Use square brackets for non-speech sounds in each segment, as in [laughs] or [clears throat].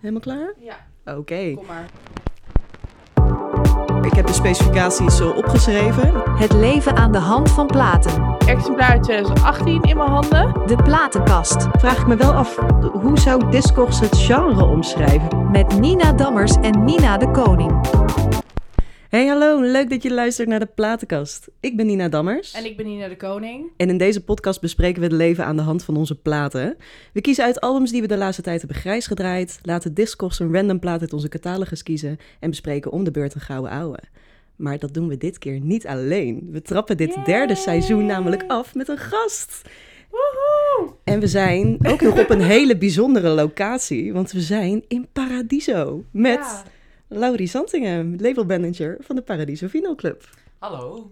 Helemaal klaar? Ja, Oké. kom maar. Ik heb de specificaties eh, opgeschreven. Het leven aan de hand van platen. Exemplaar uit 2018 in mijn handen. De platenkast. Vraag ik me wel af, hoe zou Discogs het genre omschrijven? Met Nina Dammers en Nina de Koning. Hey hallo, leuk dat je luistert naar de Platenkast. Ik ben Nina Dammers. En ik ben Nina de Koning. En in deze podcast bespreken we het leven aan de hand van onze platen. We kiezen uit albums die we de laatste tijd hebben grijs gedraaid, laten Discogs een random plaat uit onze catalogus kiezen en bespreken om de beurt een gouden ouwe. Maar dat doen we dit keer niet alleen. We trappen dit Yay! derde seizoen namelijk af met een gast. Woehoe! En we zijn ook nog op een [laughs] hele bijzondere locatie, want we zijn in Paradiso met Ja. Laurie Zantingen, labelmanager van de Paradiso Vinyl Club. Hallo.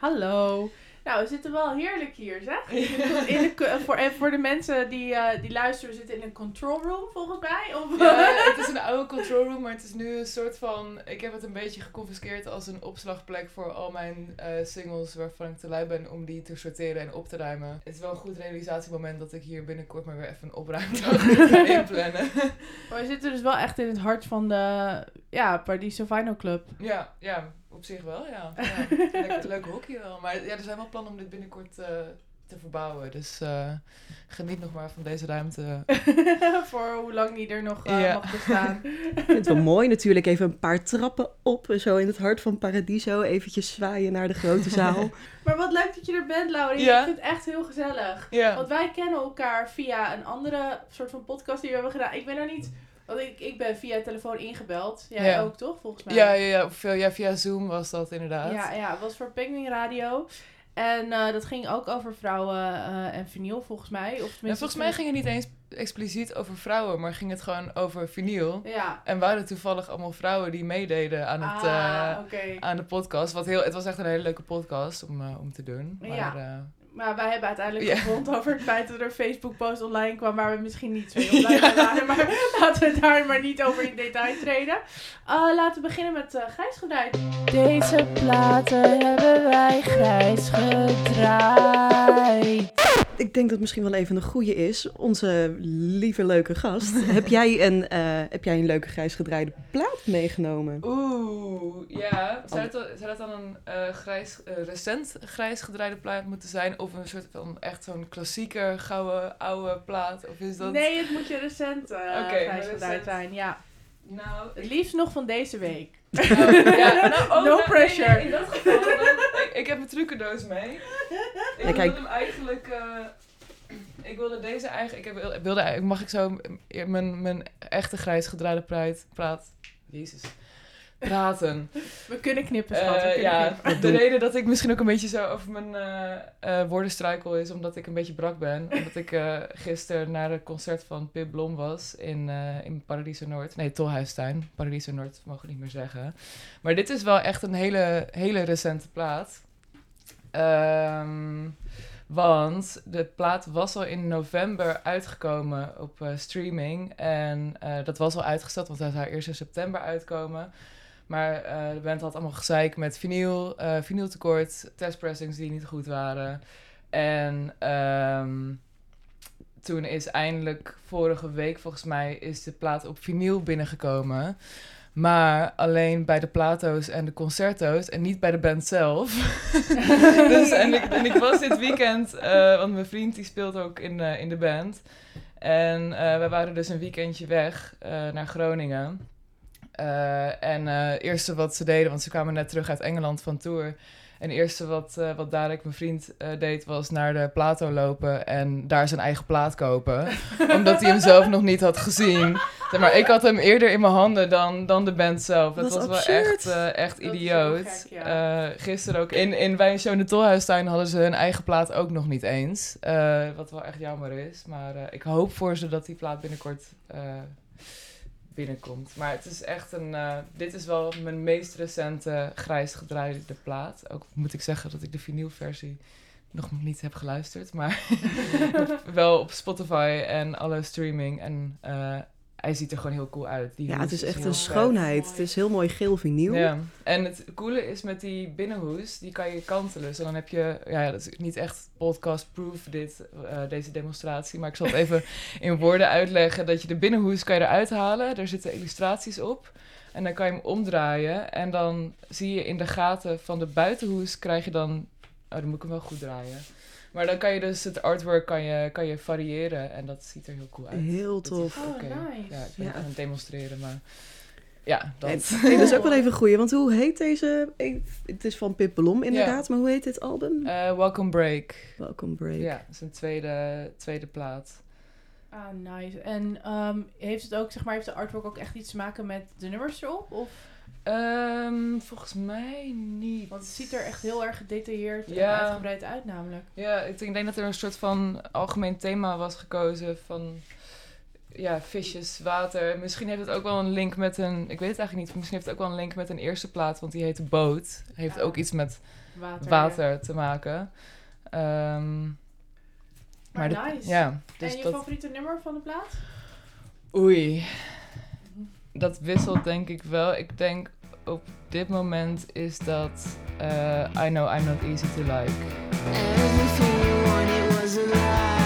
Hallo. Nou, we zitten wel heerlijk hier, zeg. [laughs] In de, voor, en voor de mensen die, eh, die luisteren, we zitten in een control room, volgens mij. Of, Ja, [laughs] het is een oude control room, maar het is nu een soort van... Ik heb het een beetje geconfiskeerd als een opslagplek voor al mijn eh, singles waarvan ik te lui ben om die te sorteren en op te ruimen. Het is wel een goed realisatiemoment dat ik hier binnenkort maar weer even een opruimdag [laughs] ga inplannen. Maar we zitten dus wel echt in het hart van de ja, Paradiso Vinyl Club. ja, ja, op zich wel, ja. [laughs] ja. Lekker, leuk hockey wel. Maar ja, er zijn wel plannen om dit binnenkort eh, te verbouwen. Dus eh, geniet nog maar van deze ruimte. [laughs] voor hoe lang die er nog eh, Ja. mag bestaan. [laughs] Ik vind het wel mooi natuurlijk. Even een paar trappen op, zo in het hart van Paradiso. Eventjes zwaaien naar de grote zaal. maar wat leuk dat je er bent, Laurie. Ja. Ik vind het echt heel gezellig. Ja. Want wij kennen elkaar via een andere soort van podcast die we hebben gedaan. Ik ben er niet... Want ik, ik ben via telefoon ingebeld. Jij Ja. ook, toch? Volgens mij. Ja, ja, ja, via Zoom was dat inderdaad. Ja, ja, het was voor Penguin Radio. En eh, dat ging ook over vrouwen eh, en vinyl, volgens mij. Of tenminste, Ja, volgens mij ging het niet eens expliciet over vrouwen, maar ging het gewoon over vinyl. Ja. En waren toevallig allemaal vrouwen die meededen aan, het, ah, eh, aan de podcast. Wat heel, het was echt een hele leuke podcast om, om te doen. Maar, Ja. Eh, Maar wij hebben uiteindelijk gevonden over het feit dat er een Facebook-post online kwam waar we misschien niet zo heel [laughs] blij mee waren. Maar laten we daar maar niet over in detail treden. Eh, laten we beginnen met uh, grijs gedraaid. Deze platen hebben wij grijs gedraaid. Ik denk dat het misschien wel even een goede is. Onze lieve leuke gast. [laughs] heb, jij een, eh, heb jij een leuke grijs gedraaide plaat meegenomen? Oeh, ja. Zou dat, zou dat dan een eh, grijs, eh, recent grijs gedraaide plaat moeten zijn? Of een soort van echt zo'n klassieke, gouden, oude plaat? Of is dat... Nee, het moet je recent Oké, grijs gedraaid zijn, ja. Nou, Het liefst nog van deze week. Ja, [laughs] nou, oh, No nou, pressure. nee, in dat geval, dan, ik, ik heb mijn trucendoos mee. Ik Ja, wilde kijk. hem eigenlijk... eh, ik wilde deze eigenlijk... Ik heb, wilde, mag ik zo mijn, mijn echte grijs gedraaide praat... praat Jezus. Praten. We kunnen knippen, schat. we Eh, kunnen ja, knippen. de reden dat ik misschien ook een beetje zo over mijn eh, eh, woorden struikel is omdat ik een beetje brak ben. [laughs] Omdat ik eh gisteren naar het concert van Pip Blom was in, eh, in Paradiso Noord. Nee, Tolhuistuin. Paradiso Noord mogen we niet meer zeggen. Maar dit is wel echt een hele, hele recente plaat. Ehm, want de plaat was al in november uitgekomen op eh, streaming. En eh, dat was al uitgesteld, want hij zou eerst in september uitkomen. Maar eh, de band had allemaal gezeik met vinyl, eh vinyltekort, testpressings die niet goed waren. En ehm, toen is eindelijk vorige week, volgens mij, is de plaat op vinyl binnengekomen. Maar alleen bij de plato's en de concerto's en niet bij de band zelf. [laughs] [laughs] dus, en, ik, en ik was dit weekend, eh, want mijn vriend die speelt ook in, in de band. En we waren dus een weekendje weg naar Groningen. Eh, en eh, het eerste wat ze deden, want ze kwamen net terug uit Engeland van tour. En het eerste wat, eh wat Darek, mijn vriend, eh, deed, was naar de Plato lopen en daar zijn eigen plaat kopen. [laughs] omdat hij hem zelf nog niet had gezien. Zeg maar ik had hem eerder in mijn handen dan, dan de band zelf. Dat was wel absurd. echt, eh, echt is idioot. wel gek, ja. Eh, gisteren ook in, in, bij een show in de Tolhuistuin hadden ze hun eigen plaat ook nog niet eens. Eh, wat wel echt jammer is. Maar eh, ik hoop voor ze dat die plaat binnenkort eh, binnenkomt. Maar het is echt een. eh, dit is wel mijn meest recente grijs gedraaide plaat. Ook moet ik zeggen dat ik de vinylversie nog niet heb geluisterd. Maar [laughs] [laughs] wel op Spotify en alle streaming en eh, hij ziet er gewoon heel cool uit. Die Ja, het is echt een schoonheid. Mooi. Het is heel mooi geel vinyl. Ja, en het coole is met die binnenhoes, die kan je kantelen. Dus dan heb je, ja, dat is niet echt podcast-proof dit, eh, deze demonstratie, maar ik zal het even [laughs] in woorden uitleggen. Dat je de binnenhoes kan je eruit halen, daar zitten illustraties op. En dan kan je hem omdraaien en dan zie je in de gaten van de buitenhoes krijg je dan, oh dan moet ik hem wel goed draaien. Maar dan kan je dus het artwork kan je, kan je variëren en dat ziet er heel cool uit. Heel is- tof. Oh, Oké. nice. Ja, ik ben Ja. aan het demonstreren, maar ja, dat. En- Nee, dat is ook wel even goeie. Want hoe heet deze? Het is van Pip Blom inderdaad, maar hoe heet dit album? Eh, Welcome Break. Welcome Break. Ja, dat is een tweede, tweede plaat. Ah, nice. En ehm, heeft het ook, zeg maar, heeft de artwork ook echt iets te maken met de nummers erop? Of, Ehm, volgens mij niet. want het ziet er echt heel erg gedetailleerd Ja. en uitgebreid uit namelijk. Ja, ik denk, dat er een soort van algemeen thema was gekozen van... Ja, visjes, water. Misschien heeft het ook wel een link met een... Ik weet het eigenlijk niet. Misschien heeft het ook wel een link met een eerste plaat, want die heet Boot. Heeft Ja. ook iets met Water. water te maken. Ehm, Maar, nice. ja, dus en je dat... favoriete nummer van de plaat? Oei. Dat wisselt denk ik wel. Ik denk op dit moment is dat eh, I Know I'm Not Easy to Like. Everything you was a lie.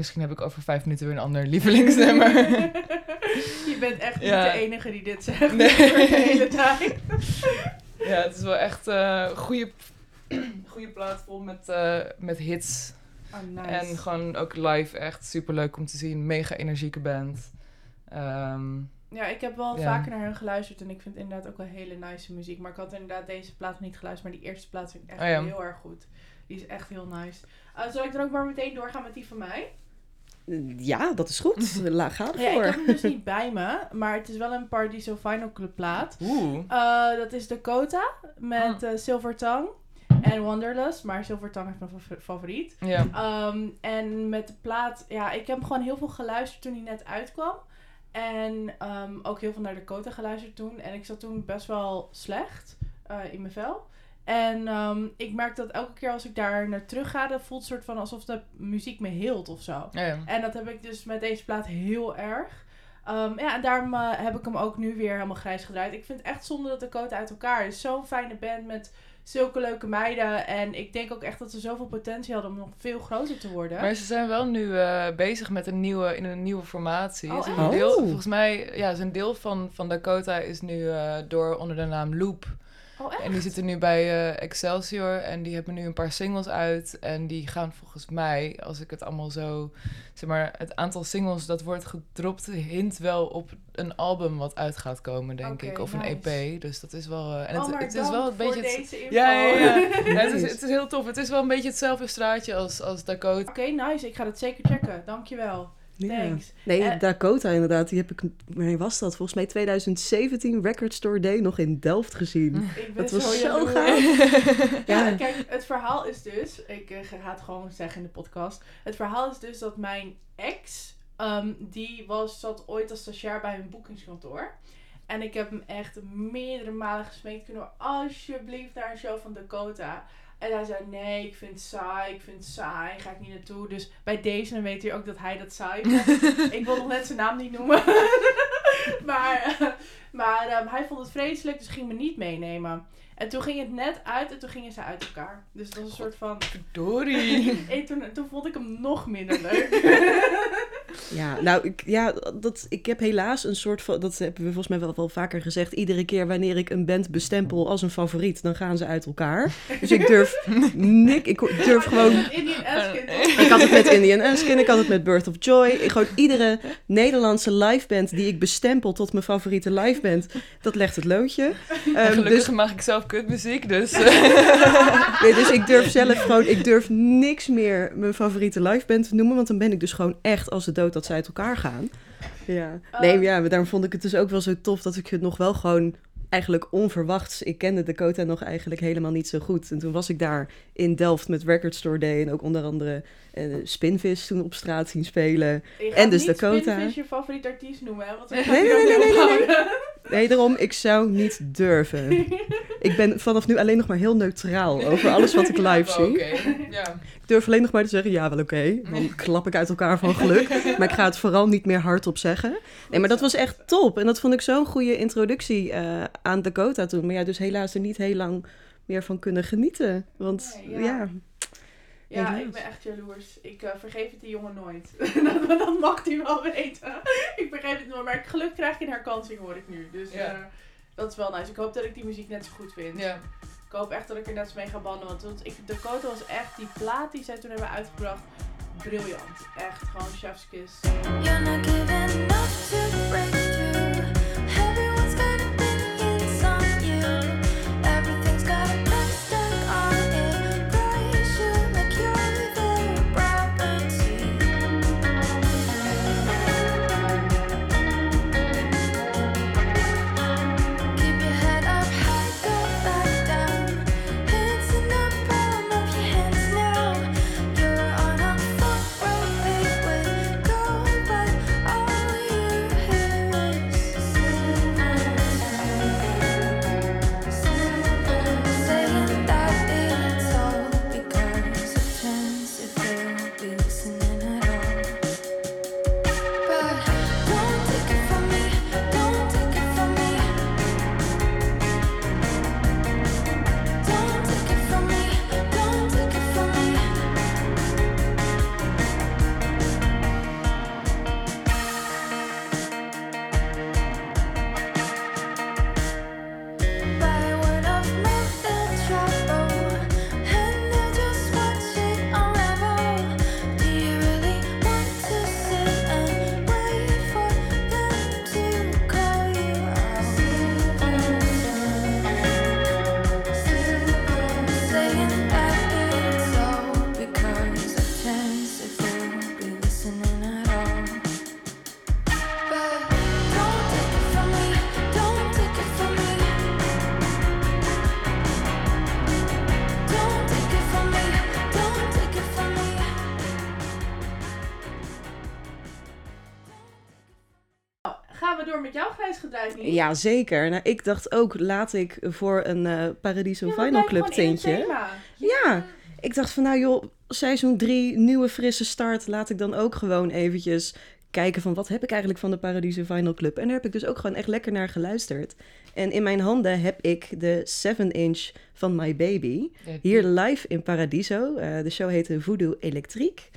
Misschien heb ik over vijf minuten weer een ander lievelingsnummer. [laughs] je bent echt Ja. niet de enige die dit zegt Nee. [laughs] de hele tijd. ja, het is wel echt een goede, goede plaat vol met, eh, met hits. Oh, nice. En gewoon ook live echt super leuk om te zien. Mega energieke band. Ehm, Ja, ik heb wel Ja. vaker naar hun geluisterd en ik vind inderdaad ook wel hele nice muziek. Maar ik had inderdaad deze plaat niet geluisterd, maar die eerste plaat vind ik echt Oh ja. heel erg goed. Die is echt heel nice. Uh, zal ik dan ook maar meteen doorgaan met die van mij? Ja, dat is goed. [laughs] La, ga Ja, ik ervoor. heb hem dus niet bij me, maar het is wel een Paradiso Final Club plaat. Oeh. Uh, dat is Dakota met eh Silver Tongue en Wanderlust, maar Silver Tongue is mijn fa- favoriet. Ja. Um, en met de plaat, ja, ik heb gewoon heel veel geluisterd toen hij net uitkwam. En um, ook heel veel naar Dakota geluisterd toen. En ik zat toen best wel slecht uh, in mijn vel. En um, ik merk dat elke keer als ik daar naar terug ga, dat voelt het soort van alsof de muziek me heelt of zo. Ja, ja. En dat heb ik dus met deze plaat heel erg. Um, ja, en daarom uh, heb ik hem ook nu weer helemaal grijs gedraaid. Ik vind het echt zonde dat Dakota uit elkaar is. Zo'n fijne band met zulke leuke meiden. En ik denk ook echt dat ze zoveel potentie hadden om nog veel groter te worden. Maar ze zijn wel nu eh, bezig met een nieuwe, in een nieuwe formatie. Oh, een deel, Oh. volgens mij, ja, zijn deel van, van Dakota is nu eh, door onder de naam Loop Oh, echt? En die zitten nu bij eh, Excelsior en die hebben nu een paar singles uit. En die gaan volgens mij, als ik het allemaal zo... Zeg maar, het aantal singles dat wordt gedropt hint wel op een album wat uit gaat komen, denk ik. Of een. EP. Dus dat is wel... eh, en het, oh, het is wel een beetje... het- ja, ja, ja. Ja, [laughs] het, is, het is heel tof. Het is wel een beetje hetzelfde straatje als, als Dakota. Oké, nice. Ik ga dat zeker checken. Dankjewel. Thanks. Nee, Eh, Dakota inderdaad, die heb ik, wanneer was dat? Volgens mij 2017 Record Store Day nog in Delft gezien. Ik ben Dat was zo gaaf. [laughs] Ja, Ja. kijk, het verhaal is dus, ik eh, ga het gewoon zeggen in de podcast. Het verhaal is dus dat mijn ex, ehm, die was, zat ooit als stagiair bij een boekingskantoor. En ik heb hem echt meerdere malen gesmeekt, kunnen we alsjeblieft naar een show van Dakota. En hij zei, nee, ik vind het saai, ik vind het saai, ga ik niet naartoe. Dus bij deze, dan weet hij ook dat hij dat saai [laughs] vindt. ik wil nog net zijn naam niet noemen. [laughs] maar eh, maar ehm, hij vond het vreselijk, dus ging me niet meenemen. En toen ging het net uit en toen gingen ze uit elkaar. Dus het was een soort van... Verdorie. [laughs] En toen, toen vond ik hem nog minder leuk. Ja, nou, ik, ja, dat, ik heb helaas een soort van, dat hebben we volgens mij wel, wel vaker gezegd, iedere keer wanneer ik een band bestempel als een favoriet, dan gaan ze uit elkaar. Dus ik durf [laughs] nik, ik durf gewoon... Indian Askin? Ik had het met Indian Askin, ik had het met Birth of Joy. Ik, gewoon iedere Nederlandse liveband die ik bestempel tot mijn favoriete liveband, dat legt het loodje. En Ehm, gelukkig dus, maak ik zelf kutmuziek, dus... [laughs] eh, nee, dus ik durf zelf gewoon, ik durf niks meer mijn favoriete liveband te noemen, want dan ben ik dus gewoon echt als de dood dat ze uit elkaar gaan. Ja. Nee, Ehm. ja, maar daarom vond ik het dus ook wel zo tof dat ik het nog wel gewoon eigenlijk onverwachts. Ik kende Dakota nog eigenlijk helemaal niet zo goed. En toen was ik daar in Delft met Record Store Day en ook onder andere eh, Spinvis toen op straat zien spelen. Je gaat En dus niet Dakota. Spinfish je favoriete artiest noemen, hè? Want Nee, nee, nee, nee, nee, ophouden. Nee, daarom, ik zou niet durven. [laughs] Ik ben vanaf nu alleen nog maar heel neutraal over alles wat ik [laughs] live zie. Oké, ja. Ik durf alleen nog maar te zeggen, ja, wel oké. Dan klap ik uit elkaar van geluk. Maar ik ga het vooral niet meer hardop zeggen. Nee, maar dat was echt top. En dat vond ik zo'n goede introductie eh, aan Dakota toen. Maar ja, dus helaas er niet heel lang meer van kunnen genieten. Want Nee, ja. ja. Ik ben echt jaloers. Ik eh, vergeef het die jongen nooit. [laughs] dat, dat mag hij wel weten. ik vergeef het nooit. Maar geluk krijg je een herkansing, hoor ik nu. Dus Ja. eh, dat is wel nice. Ik hoop dat ik die muziek net zo goed vind. ja. Ik hoop echt dat ik er net zo mee ga banden. Want want ik, Dakota was echt die plaat die zij toen hebben uitgebracht. Briljant. Echt gewoon chef's kiss. You're not giving to break door met jouw grijs gedraaid niet? Ja, zeker. Nou, ik dacht ook, laat ik voor een eh Paradiso Ja, Final Club tintje. Ja, ik dacht van nou joh, seizoen 3, nieuwe frisse start. Laat ik dan ook gewoon eventjes kijken van wat heb ik eigenlijk van de Paradiso Final Club. En daar heb ik dus ook gewoon echt lekker naar geluisterd. En in mijn handen heb ik de 7-inch van My Baby. Hier live in Paradiso. Eh, de show heette Voodoo Elektriek.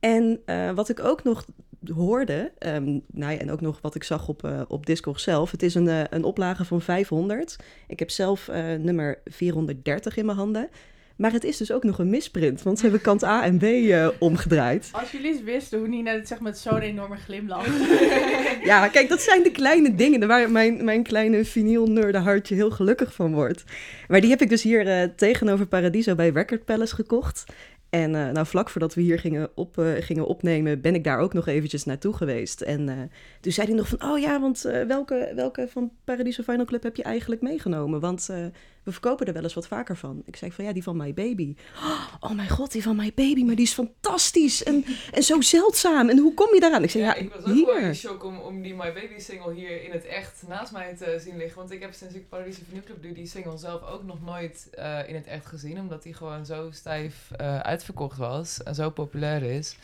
En eh, wat ik ook nog hoorde, ehm, nou ja, en ook nog wat ik zag op, eh op Discord zelf, het is een, eh, een oplage van 500. Ik heb zelf eh, nummer 430 in mijn handen. Maar het is dus ook nog een misprint, want ze hebben kant A en B omgedraaid. Als jullie eens wisten hoe Nina dit zegt met zo'n enorme glimlach. [laughs] [laughs] Ja, kijk, dat zijn de kleine dingen waar mijn, mijn kleine vinyl hartje heel gelukkig van wordt. Maar die heb ik dus hier tegenover Paradiso bij Record Palace gekocht. En eh, nou, vlak voordat we hier gingen, op, eh, gingen opnemen, ben ik daar ook nog eventjes naartoe geweest. En eh, toen zei hij nog van, oh ja, want welke, welke van Paradiso Final Club heb je eigenlijk meegenomen? Want we verkopen er wel eens wat vaker van. Ik zei van, ja, die van My Baby. Oh mijn god, die van My Baby, maar die is fantastisch en, [laughs] en zo zeldzaam. En hoe kom je daaraan? Ik zei, ja, ik was ook wel in shock om, om die My Baby single hier in het echt naast mij te zien liggen. Want ik heb sinds ik Paradiso Vinyl Club doe die single zelf ook nog nooit eh, in het echt gezien. Omdat die gewoon zo stijf eh, uitverkocht was en zo populair is.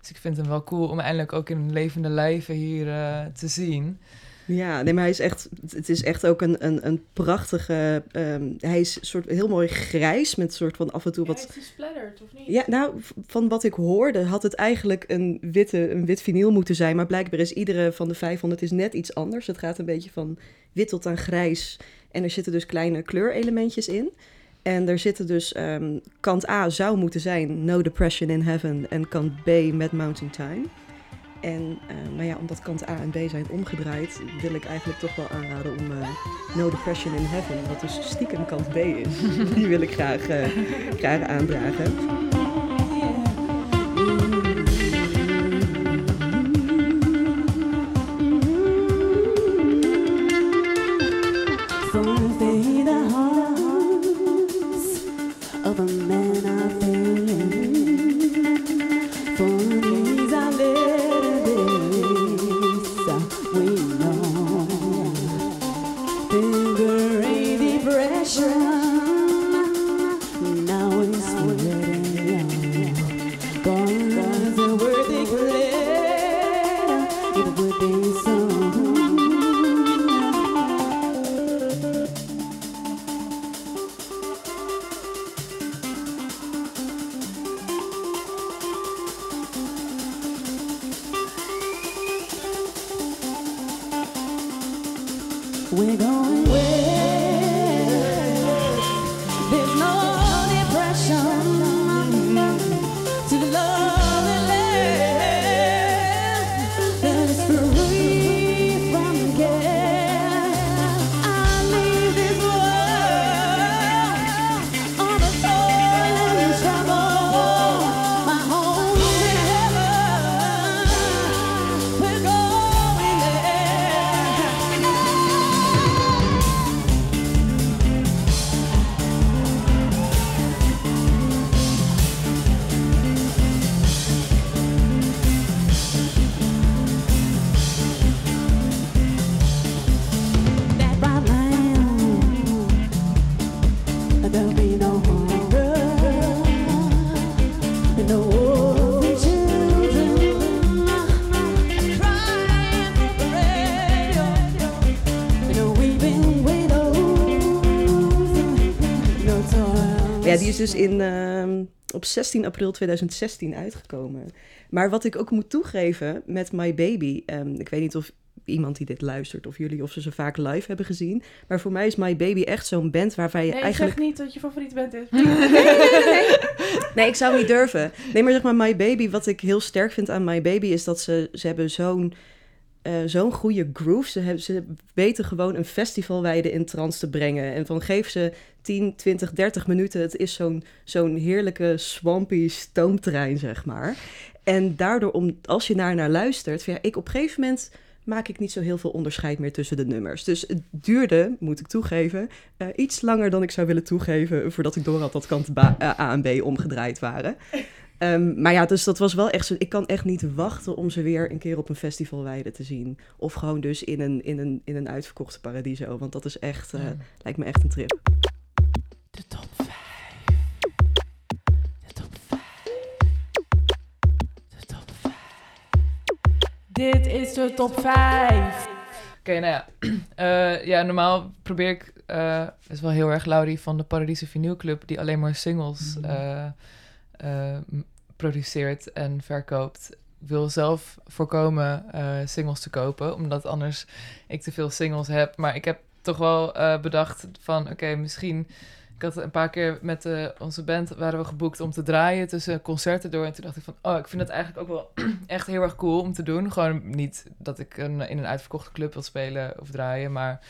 Dus ik vind hem wel cool om eindelijk ook in levende lijven hier eh, te zien. Ja, nee, maar hij is echt, het is echt ook een, een, een prachtige, ehm, hij is soort heel mooi grijs met soort van af en toe Ja, wat... is gesplatterd, of niet? Ja, nou, van wat ik hoorde had het eigenlijk een, witte, een wit vinyl moeten zijn, maar blijkbaar is iedere van de 500 is net iets anders. Het gaat een beetje van wit tot aan grijs en er zitten dus kleine kleurelementjes in. En er zitten dus, ehm, kant A zou moeten zijn No Depression in Heaven en kant B Mad Mountain Time. En eh, nou ja, omdat kant A en B zijn omgedraaid, wil ik eigenlijk toch wel aanraden om eh, No Depression in Heaven, wat dus stiekem kant B is, [laughs] die wil ik graag, eh, graag aandragen. Dus in, ehm, op 16 april 2016 uitgekomen. Maar wat ik ook moet toegeven met My Baby... ehm, ik weet niet of iemand die dit luistert of jullie... of ze ze vaak live hebben gezien. Maar voor mij is My Baby echt zo'n band waarvan je Nee, eigenlijk... zeg niet dat je favoriete band is. [laughs] Nee, ik zou niet durven. Nee, maar zeg maar My Baby, wat ik heel sterk vind aan My Baby... is dat ze, ze hebben zo'n eh, zo'n goede groove. Ze, hebben, ze weten gewoon een festivalweide in trance te brengen. En van geef ze 10, 20, 30 minuten. Het is zo'n zo'n heerlijke swampy stoomterrein, zeg maar. En daardoor, om, als je naar naar luistert... Ja, ik op een gegeven moment maak ik niet zo heel veel onderscheid meer tussen de nummers. Dus het duurde, moet ik toegeven, eh, iets langer dan ik zou willen toegeven... voordat ik door had dat kant eh, A en B omgedraaid waren. Ehm, maar ja, dus dat was wel echt zo. Ik kan echt niet wachten om ze weer een keer op een festivalweide te zien. Of gewoon dus in een, in een, in een uitverkochte paradiso. Want dat is echt, eh, lijkt me echt een trip. De top 5. De top 5. De top 5. Dit is de top 5. Oké, nou ja. [clears throat] Eh, ja, normaal probeer ik... het is wel heel erg Laurie van de Paradiso Vinyl Club... die alleen maar singles eh, m- produceert en verkoopt. wil zelf voorkomen eh, singles te kopen, omdat anders ik te veel singles heb. Maar ik heb toch wel eh, bedacht van, oké, misschien... Ik had een paar keer met eh, onze band waren we geboekt om te draaien tussen concerten door. En toen dacht ik van, oh, ik vind het eigenlijk ook wel [clears throat] echt heel erg cool om te doen. Gewoon niet dat ik een, in een uitverkochte club wil spelen of draaien, maar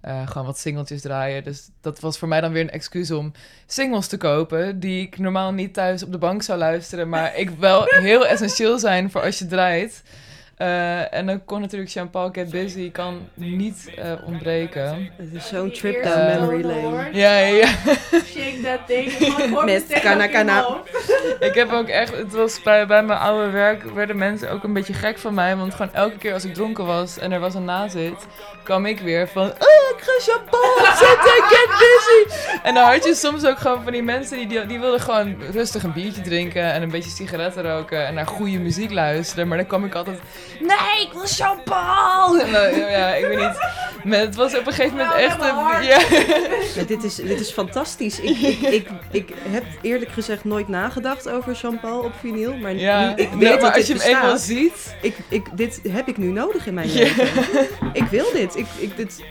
eh, gewoon wat singeltjes draaien. Dus dat was voor mij dan weer een excuus om singles te kopen die ik normaal niet thuis op de bank zou luisteren, maar [laughs] ik wel heel essentieel zijn voor als je draait. Eh, en dan kon natuurlijk Jean-Paul Get Busy kan niet eh, ontbreken. Het is zo'n trip down memory lane. Ja, ja, ja. Shake that thing. Met kana kana. Ik heb ook echt, het was bij, bij mijn oude werk, werden mensen ook een beetje gek van mij. Want gewoon elke keer als ik dronken was en er was een nazit, kwam ik weer van, oh, ik ga champagne zetten, get busy. En dan had je soms ook gewoon van die mensen die, die, die wilden gewoon rustig een biertje drinken en een beetje sigaretten roken en naar goede muziek luisteren. Maar dan kwam ik altijd, nee, ik wil champagne. En dan, ja, ik weet niet, maar het was op een gegeven moment Nou, echt een, ja. Ja, dit, is, dit is fantastisch. Ik, ik, ik, ik heb eerlijk gezegd nooit nagedacht over Jean-Paul op vinyl. Maar Ja, nu ik weet dat maar dit als je hem eenmaal ziet, ik, ik, dit heb ik nu nodig in mijn Ja. leven. Ik wil dit. Ik, ik, dit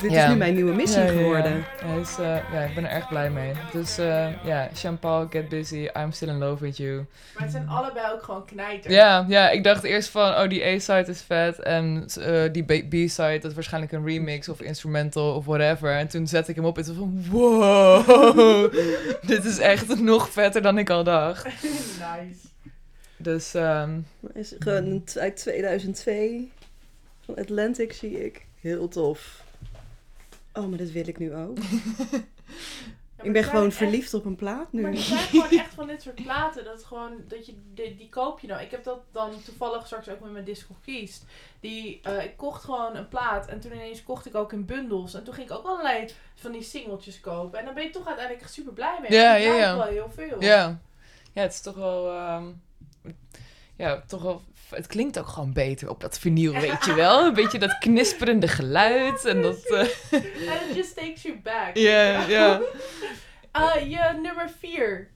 dit Ja. is nu mijn nieuwe missie Ja, ja, ja. geworden. Ja, dus, eh, ja, ik ben er erg blij mee. Dus eh, ja, Jean-Paul, Get Busy, I'm Still in Love With You. Maar het zijn allebei ook gewoon knijters. Ja, ja, ik dacht eerst van, oh, die A-side is vet. En eh, die B-side, dat is waarschijnlijk een remix of instrumental of whatever. En toen zette ik hem op en toen van, wow, [laughs] dit is echt nog vetter dan ik al dacht. [laughs] nice. Dus ehm, Maar is uit 2002 van Atlantic zie ik. Heel tof. Oh, maar dit wil ik nu ook. [laughs] Ja, Ik ben gewoon echt- verliefd op een plaat nu. Maar er zijn [laughs] gewoon echt van dit soort platen. Dat gewoon, dat je, die, die koop je nou. Ik heb dat dan toevallig straks ook met mijn disco kiest. Die, eh, ik kocht gewoon een plaat. En toen ineens kocht ik ook in bundels. En toen ging ik ook allerlei van die singeltjes kopen. En dan ben je toch uiteindelijk super blij mee. Ja, ja, ja. wel heel veel. ja. ja, het is toch wel, ehm, ja, toch wel, het klinkt ook gewoon beter op dat vinyl, weet je wel. Een beetje dat knisperende geluid en dat... eh, [laughs] En it just takes you back. Ja, ja. [laughs] Ah, je nummer 4.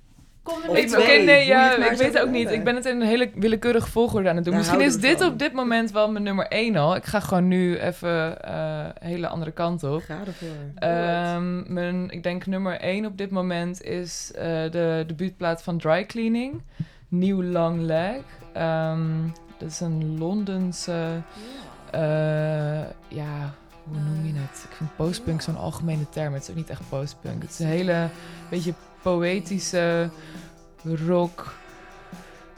Kom er met Oké, twee, nee, ja, ik weet het ook niet. Ik ben het in een hele willekeurige volgorde aan het doen. Daar Misschien is dit van. op dit moment wel mijn nummer 1 al. Ik ga gewoon nu even eh hele andere kant op. Ga ervoor. Ehm, mijn, ik denk nummer 1 op dit moment is eh, de debuutplaat van Dry Cleaning. New Long Leg. Ehm, dat is een Londense... eh, ja, hoe noem je het? Ik vind postpunk zo'n algemene term. Het is ook niet echt postpunk. Het is een hele beetje poëtische rock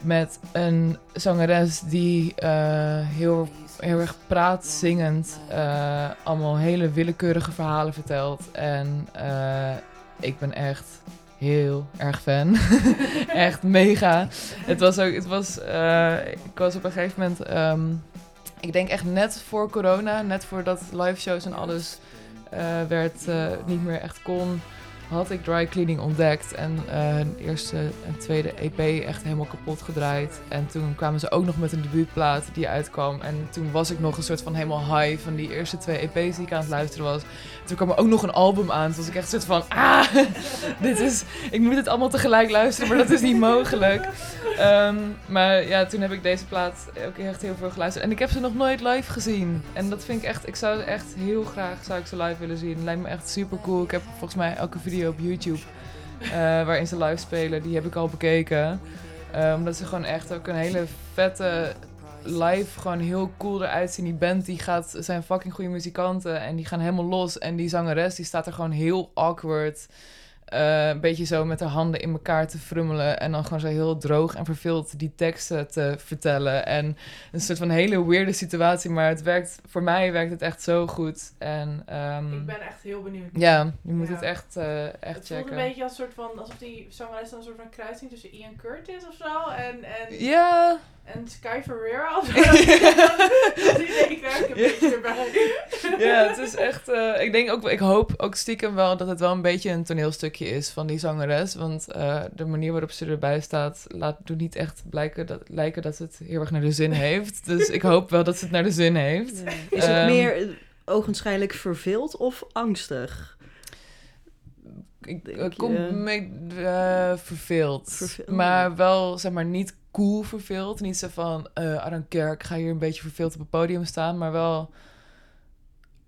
met een zangeres die eh, heel, heel erg praatzingend eh, allemaal hele willekeurige verhalen vertelt. En ik ben echt heel erg fan. [laughs] echt mega. Het was ook, het was, eh, ik was op een gegeven moment, ehm, ik denk echt net voor corona, net voordat live shows en alles eh, werd, eh, niet meer echt kon, had ik dry cleaning ontdekt. En eh hun eerste en tweede EP echt helemaal kapot gedraaid. En toen kwamen ze ook nog met een debuutplaat die uitkwam. En toen was ik nog een soort van helemaal high van die eerste twee EP's die ik aan het luisteren was. Toen kwam er ook nog een album aan. Toen was ik echt een soort van, ah, [laughs] dit is, ik moet het allemaal tegelijk luisteren, maar dat is niet mogelijk. Ehm, maar ja, toen heb ik deze plaat ook echt heel veel geluisterd. En ik heb ze nog nooit live gezien. En dat vind ik echt, ik zou echt heel graag, zou ik ze live willen zien. Lijkt me echt super cool. Ik heb volgens mij elke video op YouTube eh, waarin ze live spelen, die heb ik al bekeken. Eh, omdat ze gewoon echt ook een hele vette live gewoon heel cool eruit zien. Die band die gaat, zijn fucking goede muzikanten en die gaan helemaal los. En die zangeres die staat er gewoon heel awkward. Eh, een beetje zo met haar handen in elkaar te frummelen. En dan gewoon zo heel droog en verveeld die teksten te vertellen. En een soort van hele weirde situatie. Maar het werkt, voor mij werkt het echt zo goed. En ehm, Ik ben echt heel benieuwd. ja, je moet Ja. het echt, eh, echt Het voelt checken. een beetje als, een soort van, alsof die zangeres dan een soort van kruising tussen Ian Curtis of zo en, en, Ja, en Sky Ferreira of zo. [laughs] Krijg ik een Ja. beetje erbij. ja, het is echt. eh, ik denk ook, ik hoop ook stiekem wel dat het wel een beetje een toneelstukje is van die zangeres. Want eh, de manier waarop ze erbij staat, laat doet niet echt blijken dat, lijken dat het heel erg naar de zin [laughs] heeft. Dus ik hoop wel dat ze het naar de zin heeft. Ja. Is het Ehm, meer eh, ogenschijnlijk verveeld of angstig? ik, kom me eh, verveeld. Verveeld. Maar wel, zeg maar, niet cool verveeld. Niet zo van, eh I don't care, ik ga hier een beetje verveeld op het podium staan. Maar wel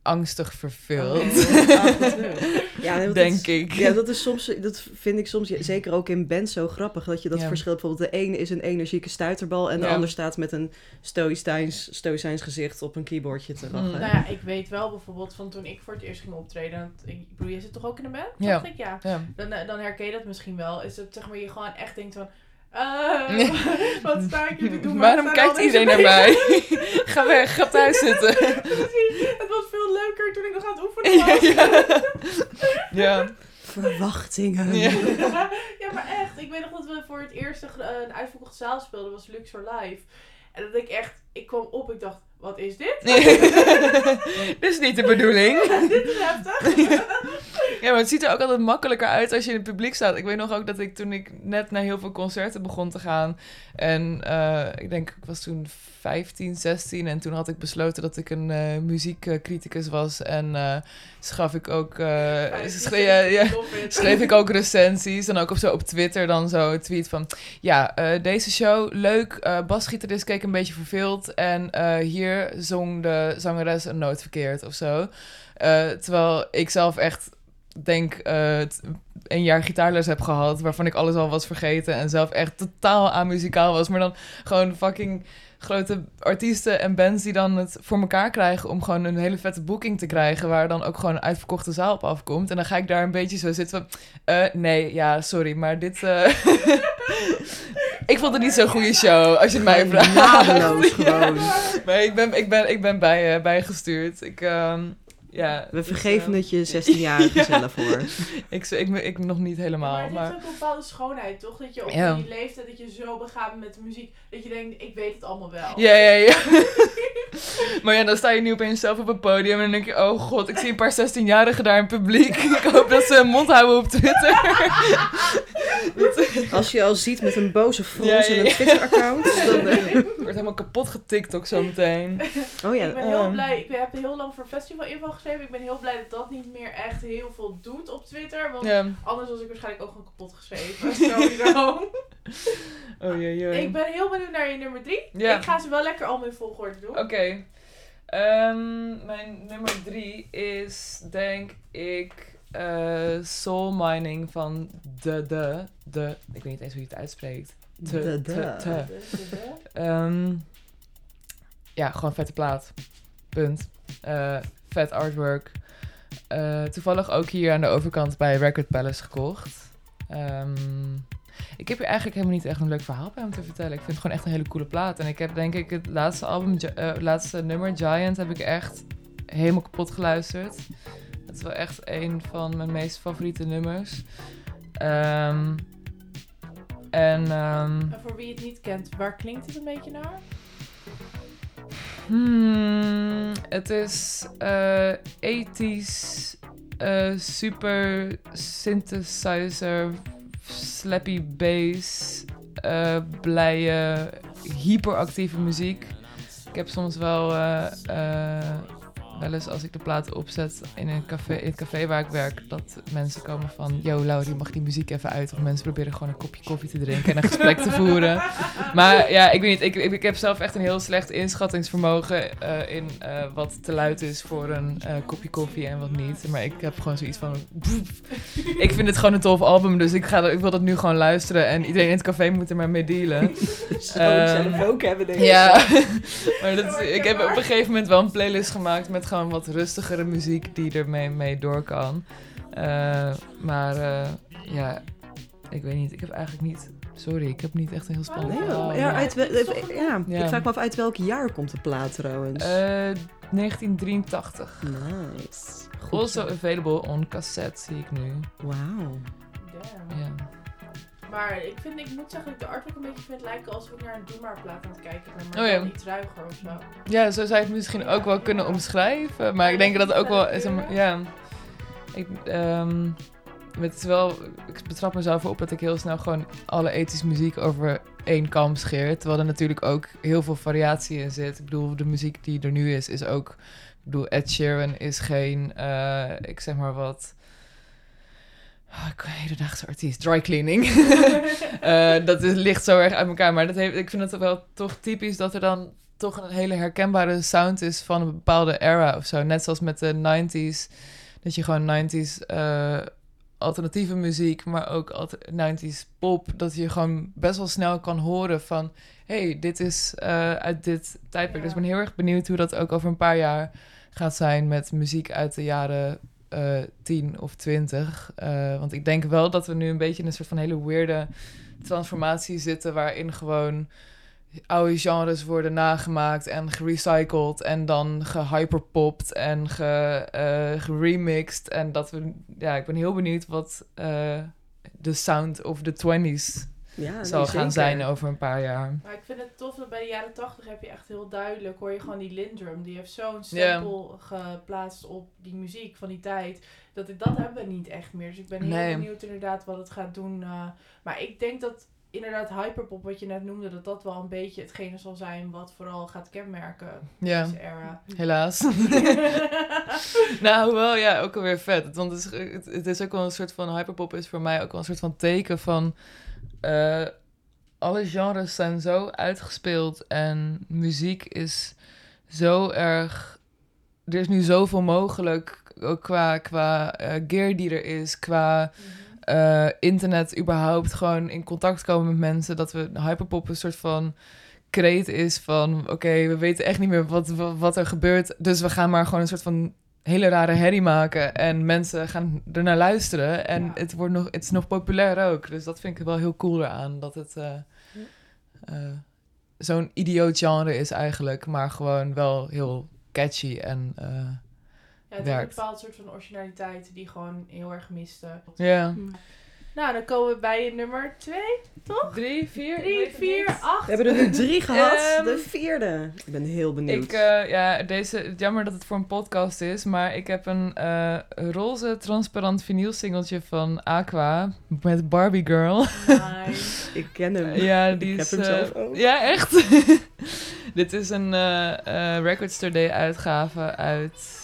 angstig verveeld. Ja, nee, want Denk dat is- ik. Ja, dat is soms, dat vind ik soms, ja, zeker ook in bands zo grappig, dat je dat Ja. verschil, bijvoorbeeld de ene is een energieke stuiterbal en de Ja. ander staat met een stoïcijns, stoïcijns gezicht op een keyboardje te lachen. Mm. Nou ja, ik weet wel bijvoorbeeld van toen ik voor het eerst ging optreden. Ik bedoel, je zit toch ook in een band? Ja. Dacht ik, ja. Ja. Dan, eh, dan herken je dat misschien wel. Is het zeg maar je gewoon echt denkt van... eh, wat sta ik hier te doen? Waarom kijkt iedereen naar mij? [laughs] ga weg, ga thuis [laughs] zitten. Precies. Het was veel leuker toen ik nog aan het oefenen was. [laughs] ja. Verwachtingen. Ja. ja, maar echt. Ik weet nog dat we voor het eerst een, eh, een uitverkochte zaal speelden. was Luxor Live. En dat ik echt... Ik kwam op, ik dacht, wat is dit? [laughs] Dit is niet de bedoeling. dit is heftig. [laughs] Ja, maar het ziet er ook altijd makkelijker uit als je in het publiek staat. Ik weet nog ook dat ik toen ik net naar heel veel concerten begon te gaan. En eh, ik denk, ik was toen 15, 16. En toen had ik besloten dat ik een eh, muziekcriticus was. En eh, schaf ik ook, schre- ja, ja, schreef ik ook recensies. En ook op, zo op Twitter dan zo een tweet van... Ja, deze show, leuk. basgitarist keek een beetje verveeld. En eh, hier zong de zangeres een noot verkeerd of zo. Eh, terwijl ik zelf echt denk t- een jaar gitaarles heb gehad... waarvan ik alles al was vergeten... en zelf echt totaal amuzikaal was. Maar dan gewoon fucking grote artiesten en bands die dan het voor elkaar krijgen om gewoon een hele vette boeking te krijgen, waar dan ook gewoon een uitverkochte zaal op afkomt. En dan ga ik daar een beetje zo zitten van, eh, nee, ja, sorry, maar dit... eh, [laughs] ik vond het niet zo'n goede show, als je het mij vraagt. Nadeloos [laughs] gewoon. Maar ik ben, ik ben, ik ben bij, eh, bijgestuurd. Ik, ehm, ja, We dus, vergeven eh, het je 16-jarige [laughs] zelf hoor. [laughs] Ik, ik, ik, ik nog niet helemaal, maar het maar... heeft ook een bepaalde schoonheid, toch? Dat je op Ja. die leeftijd, dat je zo begaan bent met de muziek, dat je denkt, ik weet het allemaal wel. Ja, ja, ja. [laughs] maar ja, dan sta je nu opeens zelf op het podium en dan denk je, oh god, ik zie een paar 16-jarigen daar in het publiek. ik hoop dat ze hun mond houden op Twitter. Als je al ziet met een boze frons Ja, ja, en een ja. Twitter-account, dan... eh, Wordt helemaal kapot getikt ook zo meteen. Oh ja, ik ben heel ehm. blij, ik heb heel lang voor Festival Info geschreven. Ik ben heel blij dat dat niet meer echt heel veel doet op Twitter. Want Ja. anders was ik waarschijnlijk ook gewoon kapot geschreven. Sowieso. Oh jee, jee. ik ben heel benieuwd naar je nummer drie. Ja. Ik ga ze wel lekker allemaal in volgorde doen. Oké. Ehm, mijn nummer drie is, denk ik, eh, Soul Mining van De De. De. Ik weet niet eens hoe je het uitspreekt. Te, De te, De. te. De- de- de. Ehm, ja, gewoon vette plaat. Punt. Eh, vet artwork. Eh, toevallig ook hier aan de overkant bij Record Palace gekocht. Ehm, ik heb hier eigenlijk helemaal niet echt een leuk verhaal bij om te vertellen. Ik vind het gewoon echt een hele coole plaat. En ik heb denk ik het laatste album, het laatste nummer, Giant, heb ik echt helemaal kapot geluisterd. Het is wel echt een van mijn meest favoriete nummers. Ehm, en ehm, En voor wie het niet kent, waar klinkt het een beetje naar? Hmm, het is eh 80s eh, super synthesizer, slappy bass, eh, blije, hyperactieve muziek. Ik heb soms wel, eh, wel eens als ik de plaat opzet in, een café, in het café waar ik werk, dat mensen komen van, yo Laurie, mag die muziek even uit? Of mensen proberen gewoon een kopje koffie te drinken en een gesprek te voeren. Maar ja, ik weet niet. Ik, ik, ik heb zelf echt een heel slecht inschattingsvermogen eh, in eh, wat te luid is voor een eh, kopje koffie en wat niet. Maar ik heb gewoon zoiets van. ik vind het gewoon een tof album, dus ik, ga, ik wil dat nu gewoon luisteren. En iedereen in het café moet er maar mee dealen. [laughs] zou ik Ehm, zelf ook hebben, denk ik. Ja, [laughs] maar dat, ik heb op een gegeven moment wel een playlist gemaakt met gewoon wat rustigere muziek die er mee, mee door kan. Eh, maar eh, ja, ik weet niet. Ik heb eigenlijk niet. Sorry, ik heb niet echt een heel spannend Nee, ja, uit wel- een- ja, Ja. ik vraag me af uit welk jaar komt de plaat trouwens. Eh, 1983. nice. Goed Also zo. available on cassette, zie ik nu. Wauw. Ja. Maar ik, vind, ik moet zeggen dat ik de artwork een beetje vind lijken alsof ik naar een Doe maar plaat aan het kijken ben. Maar Oh ja. dan iets ruiger of zo. ja, zo zou je het misschien ook wel kunnen omschrijven. Maar ik denk dat het ook wel is. een- Ja. Ik, ehm, het is wel, ik betrap mezelf op dat ik heel snel gewoon alle ethische muziek over één kam scheer. Terwijl er natuurlijk ook heel veel variatie in zit. Ik bedoel, de muziek die er nu is, is ook. Ik bedoel, Ed Sheeran is geen, eh, ik zeg maar wat. Ah, ik hedendaagse artiest, dry cleaning. [laughs] Eh, dat is, ligt zo erg uit elkaar. Maar dat heeft, ik vind het wel toch typisch dat er dan toch een hele herkenbare sound is van een bepaalde era of zo. Net zoals met de 90s. Dat je gewoon 90s eh, alternatieve muziek, maar ook alter- 90s pop. Dat je gewoon best wel snel kan horen van... hey, dit is eh, uit dit tijdperk. Dus ik ben heel erg benieuwd hoe dat ook over een paar jaar gaat zijn... met muziek uit de jaren eh 10 of 20. Eh, want ik denk wel dat we nu een beetje in een soort van hele weirde transformatie zitten... waarin gewoon oude genres worden nagemaakt en gerecycled en dan gehyperpopt en ge, eh, geremixed. En dat we, ja, ik ben heel benieuwd wat de sound of the 20s Ja, nee, zal gaan zeker. zijn over een paar jaar. Maar ik vind het tof dat bij de jaren 80 heb je echt heel duidelijk, hoor je gewoon die Lindrum. Die heeft zo'n stempel geplaatst op die muziek van die tijd. Dat, dat hebben we niet echt meer. Dus ik ben heel Nee. benieuwd inderdaad wat het gaat doen. eh. maar ik denk dat inderdaad hyperpop, wat je net noemde, dat dat wel een beetje hetgene zal zijn wat vooral gaat kenmerken Ja, deze era. helaas. [laughs] nou, wel ja, ook alweer vet. Want het is, het, het is ook wel een soort van hyperpop is voor mij ook wel een soort van teken van eh, alle genres zijn zo uitgespeeld en muziek is zo erg. Er is nu zoveel mogelijk ook qua, qua eh, gear die er is, qua eh, internet überhaupt gewoon in contact komen met mensen. Dat we hyperpop een soort van kreet is van... oké, we weten echt niet meer wat, wat, wat er gebeurt... dus we gaan maar gewoon een soort van hele rare herrie maken... en mensen gaan er naar luisteren... en Ja. het, wordt nog, het is nog populair ook. Dus dat vind ik wel heel cool eraan... dat het eh, eh, zo'n idioot genre is eigenlijk... maar gewoon wel heel catchy en... Ja, het is een bepaald soort van originaliteit die gewoon heel erg miste. ja. Nou, dan komen we bij nummer 2. Drie, vier? 3, 4, 8. We hebben er nu drie gehad. Ehm, de vierde. Ik ben heel benieuwd. Ik, eh, ja, deze, jammer dat het voor een podcast is, maar ik heb een eh, roze transparant vinyl singeltje van Aqua met Barbie Girl. Nice. Ik ken hem. ja, die Ik is. heb hem eh, zelf ook. Ja, echt. [laughs] Dit is een eh eh Record Store Day uitgave uit.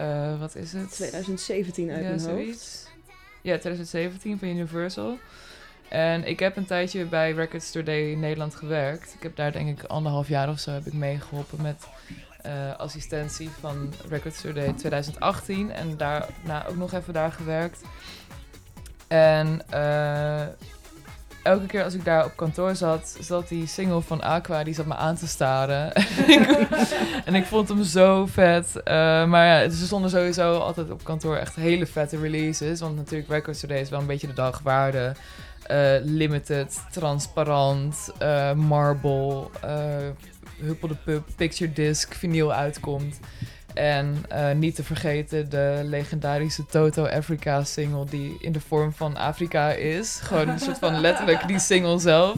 Eh, wat is het? 2017 uit ja, mijn zoiets. hoofd. Ja, 2017 van Universal. En ik heb een tijdje bij Record Store Day in Nederland gewerkt. Ik heb daar denk ik anderhalf jaar of zo heb ik meegeholpen met eh, assistentie van Record Store Day 2018. En daarna ook nog even daar gewerkt. En eh, elke keer als ik daar op kantoor zat, zat die single van Aqua, die zat me aan te staren. [laughs] en ik vond hem zo vet. Eh, maar ja, ze stonden sowieso altijd op kantoor echt hele vette releases. Want natuurlijk Records Today is wel een beetje de dag waar de eh, limited, transparant, eh, marble, eh huppel de pub, picture disc, vinyl uitkomt. En eh, niet te vergeten de legendarische Toto Africa single die in de vorm van Afrika is. Gewoon een soort van [laughs] letterlijk die single zelf.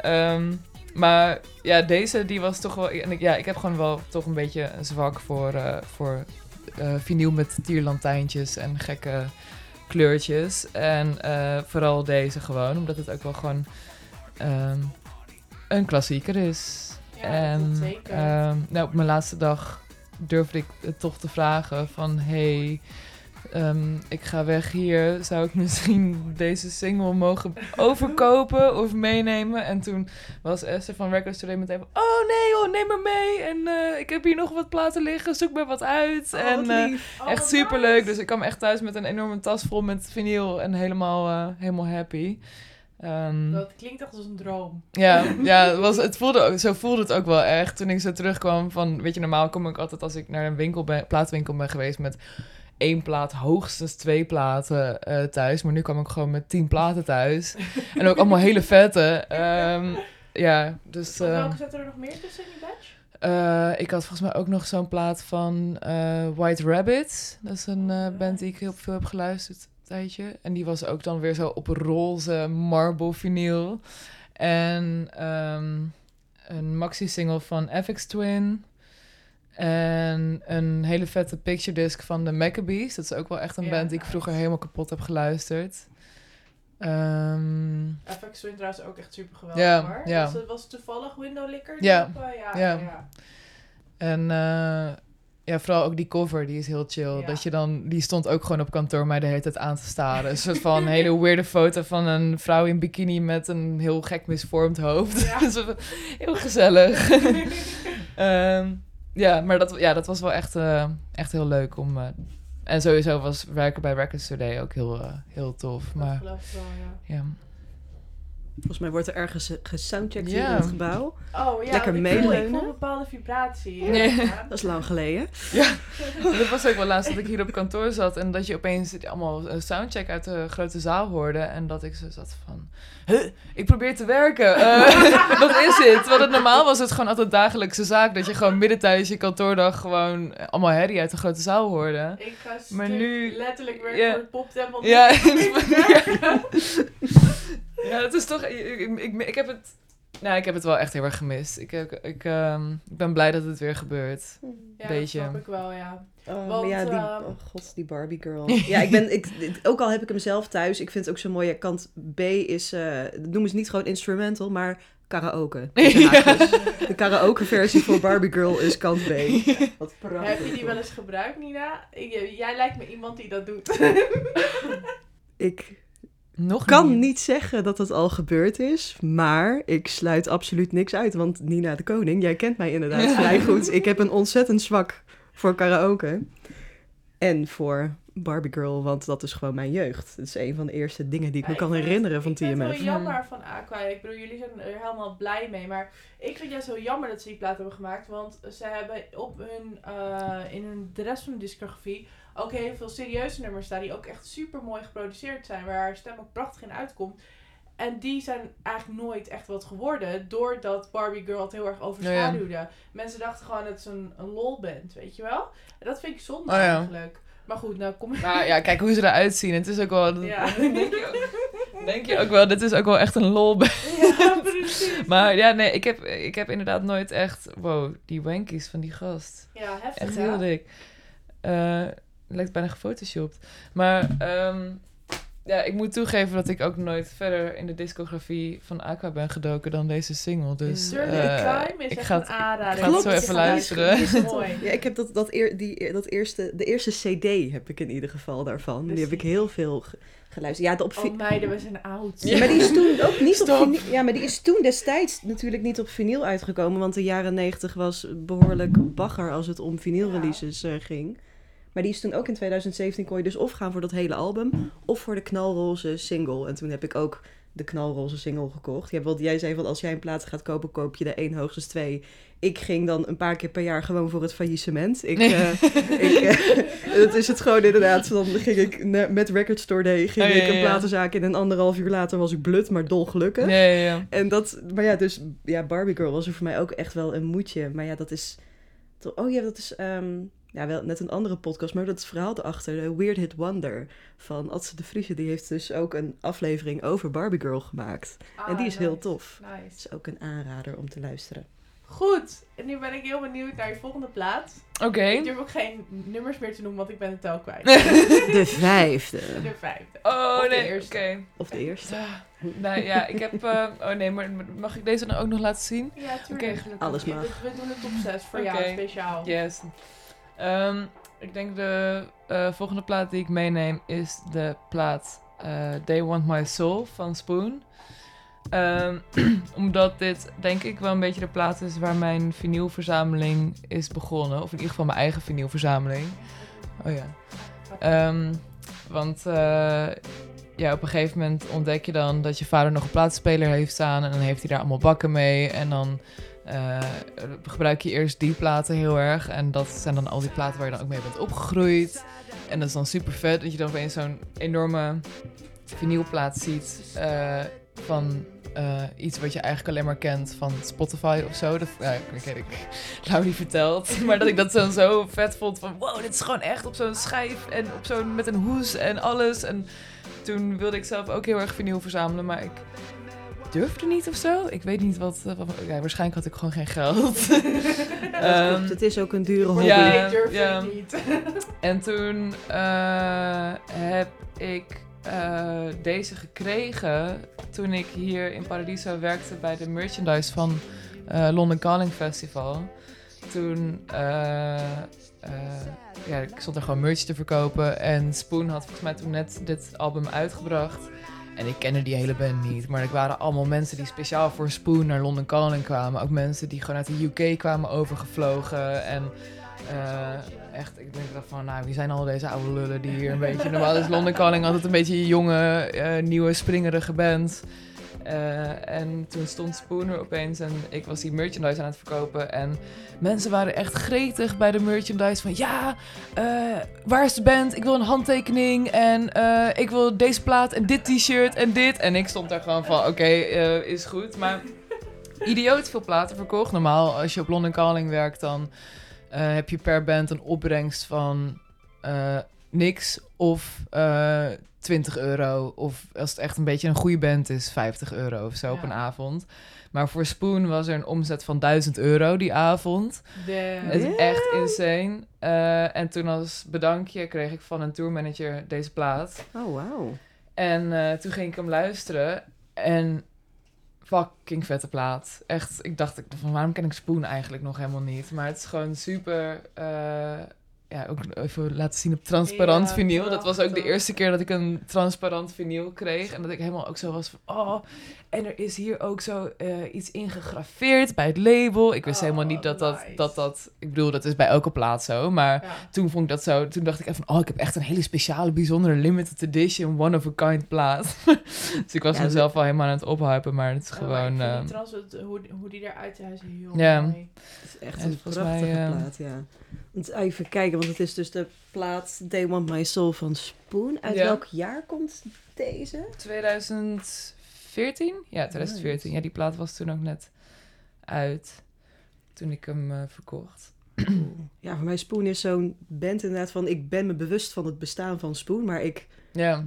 Ehm, maar ja, deze die was toch wel... En ik, ja, ik heb gewoon wel toch een beetje een zwak voor, eh voor eh vinyl met tierlantijntjes en gekke kleurtjes. En vooral deze gewoon, omdat het ook wel gewoon ehm, een klassieker is. Ja, en zeker. ehm, nou, op mijn laatste dag durfde ik het toch te vragen van... Hey, ehm, ik ga weg hier. Zou ik [laughs] misschien deze single mogen overkopen of meenemen? En toen was Esther van Records Today meteen van... Oh nee joh, neem maar mee. En eh, ik heb hier nog wat platen liggen. Zoek maar wat uit. Oh, en wat eh. Oh, echt wat super leuk. nice. Dus ik kwam echt thuis met een enorme tas vol met vinyl. En helemaal, eh, helemaal happy. Ehm, Dat klinkt echt als een droom. ja, [laughs] ja het, was, het voelde ook, zo voelde het ook wel echt toen ik zo terugkwam van... Weet je, normaal kom ik altijd als ik naar een winkel ben, plaatwinkel ben geweest met één plaat, hoogstens twee platen eh, thuis. Maar nu kwam ik gewoon met tien platen thuis. en ook allemaal hele vette. Ehm, ja, dus... Ehm, welke zat er nog meer tussen in die batch? eh, ik had volgens mij ook nog zo'n plaat van eh, White Rabbit. Dat is een band die ik heel veel heb geluisterd tijdje. En die was ook dan weer zo op roze marble vinyl. En ehm, een maxi-single van FX Twin. En een hele vette picture disc van de Maccabees. Dat is ook wel echt een Ja, band die ik vroeger helemaal kapot heb geluisterd. Ehm, FX Twin trouwens ook echt super geweldig Ja, hoor. ja. Was, toevallig Window Licker? Ja, eh, ja, ja. ja. En eh, ja, vooral ook die cover, die is heel chill. Ja. Dat je dan, die stond ook gewoon op kantoor mij de hele tijd aan te staren. Een soort van hele weirde foto van een vrouw in bikini met een heel gek misvormd hoofd. Ja. [laughs] Heel gezellig. [laughs] Ehm, ja, maar dat, ja, dat was wel echt, eh, echt heel leuk om... eh, en sowieso was werken bij Records Today ook heel, eh, heel tof. Dat Maar wel, ja. ja. Volgens mij wordt er ergens eh, gesoundcheckt hier Ja. in het gebouw. Oh ja, Lekker want ik voel- Ik meeleunen. voel een bepaalde vibratie. Nee. Ja. [laughs] Dat is lang geleden. [laughs] Dat was ook wel laatst dat ik hier op kantoor zat en dat je opeens allemaal een soundcheck uit de grote zaal hoorde. En dat ik zo zat van, huh, ik probeer te werken. Eh, [laughs] wat is dit? Want het, normaal was het gewoon altijd dagelijkse zaak dat je gewoon midden tijdens je kantoordag gewoon allemaal herrie uit de grote zaal hoorde. Ik ga Maar nu- letterlijk werken Ja. voor het poptempel. Ja, ja. Ja, het is toch, ik, ik, ik, ik heb het, nou ik heb het wel echt heel erg gemist. Ik, ik, ik, ehm, ik ben blij dat het weer gebeurt. Ja, Beetje. dat snap ik wel, ja. Oh, Want, maar ja, die, ehm, oh god, die Barbie girl. [laughs] Ja, ik ben, ik, ook al heb ik hem zelf thuis, ik vind het ook zo mooi. ja, Kant B is, eh dat noemen ze niet gewoon instrumental, maar karaoke. [laughs] Ja. De karaoke versie voor Barbie girl is kant B. [laughs] Wat prachtig. Heb je die wel eens gebruikt, Nina? Jij lijkt me iemand die dat doet. Ik Nog kan niet zeggen dat het al gebeurd is, maar ik sluit absoluut niks uit. Want Nina de Koning, jij kent mij inderdaad Ja. [laughs] vrij goed. Ik heb een ontzettend zwak voor karaoke. En voor Barbie Girl, want dat is gewoon mijn jeugd. Dat is een van de eerste dingen die ik me Ja, kan het- herinneren van Ik vind het TMF. wel jammer van Aqua. Ik bedoel, jullie zijn er helemaal blij mee. Maar ik vind het juist heel jammer dat ze die plaat hebben gemaakt. Want ze hebben op hun, eh, in hun, de rest van de discografie ook heel veel serieuze nummers staan. Die ook echt super mooi geproduceerd zijn. Waar haar stem ook prachtig in uitkomt. En die zijn eigenlijk nooit echt wat geworden. Doordat Barbie Girl het heel erg overschaduwde. Mensen dachten gewoon dat het een, een lol-band, weet je wel. En dat vind ik zonde Oh ja. eigenlijk. Maar goed, nou kom ik... Nou ja, kijk hoe ze eruit zien. Het is ook wel. Ja. [laughs] Denk, je ook, denk je ook [laughs] wel, dit is ook wel echt een lol. Ja, precies. [laughs] Maar ja, nee, ik heb, ik heb inderdaad nooit echt. Wow, die wankies van die gast. Ja, heftig Echt heel dik. Eh lijkt bijna gefotoshopt. Maar ehm, ja, ik moet toegeven dat ik ook nooit verder in de discografie van Aqua ben gedoken dan deze single. Dus Journey eh, is ik echt ga een het, ik ga het zo het even is- luisteren. [laughs] Is mooi. Ja, ik heb dat, dat, eer, die, dat eerste, de eerste CD heb ik in ieder geval daarvan. Die heb ik heel veel ge- geluisterd. Ja, de op vi- Oh meiden, we zijn oud. Ja, maar die is toen ook niet op vinyl. Ja, maar die is toen destijds natuurlijk niet op vinyl uitgekomen. Want de jaren negentig was behoorlijk bagger als het om vinylreleases eh, ging. Maar die is toen ook in 2017 kon je dus of gaan voor dat hele album of voor de knalroze single. En toen heb ik ook de knalroze single gekocht. Ja, want jij zei van als jij een plaat gaat kopen, koop je de één hoogstens twee. Ik ging dan een paar keer per jaar gewoon voor het faillissement. Ik, Nee. eh, ik, eh, [laughs] dat is het gewoon inderdaad. Dan ging ik met Record Store Day ging Oh, ja, ik een platenzaak in en anderhalf uur later was ik blut, maar dolgelukkig. Ja. En dat, maar ja, dus ja, Barbie Girl was er voor mij ook echt wel een moedje. Maar ja, dat is, oh ja, dat is ehm, ja, wel net een andere podcast, maar dat is het verhaal erachter, de Weird Hit Wonder van Adse de Vriese. Die heeft dus ook een aflevering over Barbie Girl gemaakt. Ah, en die is heel tof. Nice. Dat is ook een aanrader om te luisteren. Goed, en nu ben ik heel benieuwd naar je volgende plaat. Oké. Ik durf ook geen nummers meer te noemen, want ik ben het tel kwijt. [laughs] De vijfde. De vijfde. Oh Of nee, oké. Of de eerste. Ah, Nou ja, ik heb. eh, oh nee, maar mag ik deze dan ook nog laten zien? Ja, tuurlijk. Oké, alles We- mag. We, doen het top 6 voor Oké. jou speciaal. Yes. Ehm, ik denk de eh, volgende plaat die ik meeneem is de plaat eh, They Want My Soul van Spoon. Ehm, [clears throat] omdat dit denk ik wel een beetje de plaat is waar mijn vinylverzameling is begonnen. Of in ieder geval mijn eigen vinylverzameling. Oh ja. Ehm, want eh, ja, op een gegeven moment ontdek je dan dat je vader nog een plaatspeler heeft staan. En dan heeft hij daar allemaal bakken mee. En dan eh, gebruik je eerst die platen heel erg. En dat zijn dan al die platen waar je dan ook mee bent opgegroeid. En dat is dan super vet dat je dan opeens zo'n enorme vinylplaat ziet eh, van eh, iets wat je eigenlijk alleen maar kent van Spotify of zo. Dat, ja, ik ik, verteld. [laughs] Maar dat ik dat dan zo vet vond van wow, dit is gewoon echt op zo'n schijf en op zo'n met een hoes en alles. En toen wilde ik zelf ook heel erg vinyl verzamelen, maar ik durfde niet of zo. Ik weet niet wat. eh, wat- ja, waarschijnlijk had ik gewoon geen geld. [laughs] Dat Ehm, klopt, het is ook een dure hobby. Ja, nee, durf ja. ik niet. [laughs] en toen eh, heb ik eh, deze gekregen toen ik hier in Paradiso werkte bij de merchandise van eh London Calling Festival. toen, eh, eh, ja, ik stond er gewoon merch te verkopen. En Spoon had volgens mij toen net dit album uitgebracht. En ik kende die hele band niet. Maar er waren allemaal mensen die speciaal voor Spoon naar London Calling kwamen. Ook mensen die gewoon uit de UK kwamen overgevlogen. En eh, echt, ik denk dacht van, nou, wie zijn al deze oude lullen die hier een beetje... Normaal is London Calling altijd een beetje een jonge, eh, nieuwe, springerige band. Eh, en toen stond Spoon er opeens en ik was die merchandise aan het verkopen. En mensen waren echt gretig bij de merchandise van... Ja, eh, waar is de band? Ik wil een handtekening en eh, ik wil deze plaat en dit t-shirt en dit. En ik stond daar gewoon van, oké, is goed. Maar idioot veel platen verkocht. Normaal, als je op London Calling werkt, dan heb je per band een opbrengst van niks of 20 euro. Of als het echt een beetje een goede band is, 50 euro of zo op een avond. Maar voor Spoon was er een omzet van 1000 euro die avond. De... Het is echt insane. Eh, en toen als bedankje kreeg ik van een tourmanager deze plaat. Oh, wauw. En eh, toen ging ik hem luisteren. En fucking vette plaat. Echt, ik dacht ik, van waarom ken ik Spoon eigenlijk nog helemaal niet? Maar het is gewoon super... eh, ja, ook even laten zien op transparant Ja, vinyl. Dat was ook de eerste keer dat ik een transparant vinyl kreeg. En dat ik helemaal ook zo was van... Oh, en er is hier ook zo eh, iets ingegraveerd bij het label. Ik wist Oh, helemaal niet dat dat, nice. dat dat... Ik bedoel, dat is bij elke plaat zo. Maar Ja. toen vond ik dat zo. Toen dacht ik even van, oh, ik heb echt een hele speciale, bijzondere limited edition, one of a kind plaat. [laughs] dus ik was Ja, mezelf al helemaal aan het ophypen, maar het is Oh, maar ik gewoon. vind eh, trans, het- hoe, hoe die eruit ziet, is heel Ja. mooi. Het is echt En een prachtige mij, eh, plaat, ja. Want even kijken, want het is dus de plaat They Want My Soul van Spoon. Uit Ja. welk jaar komt deze? 2014? Ja, 2014. Ja, die plaat was toen ook net uit. Toen ik hem eh, verkocht. [clears throat] Ja, voor mij Spoon is zo'n band inderdaad van... Ik ben me bewust van het bestaan van Spoon, maar ik... Ja,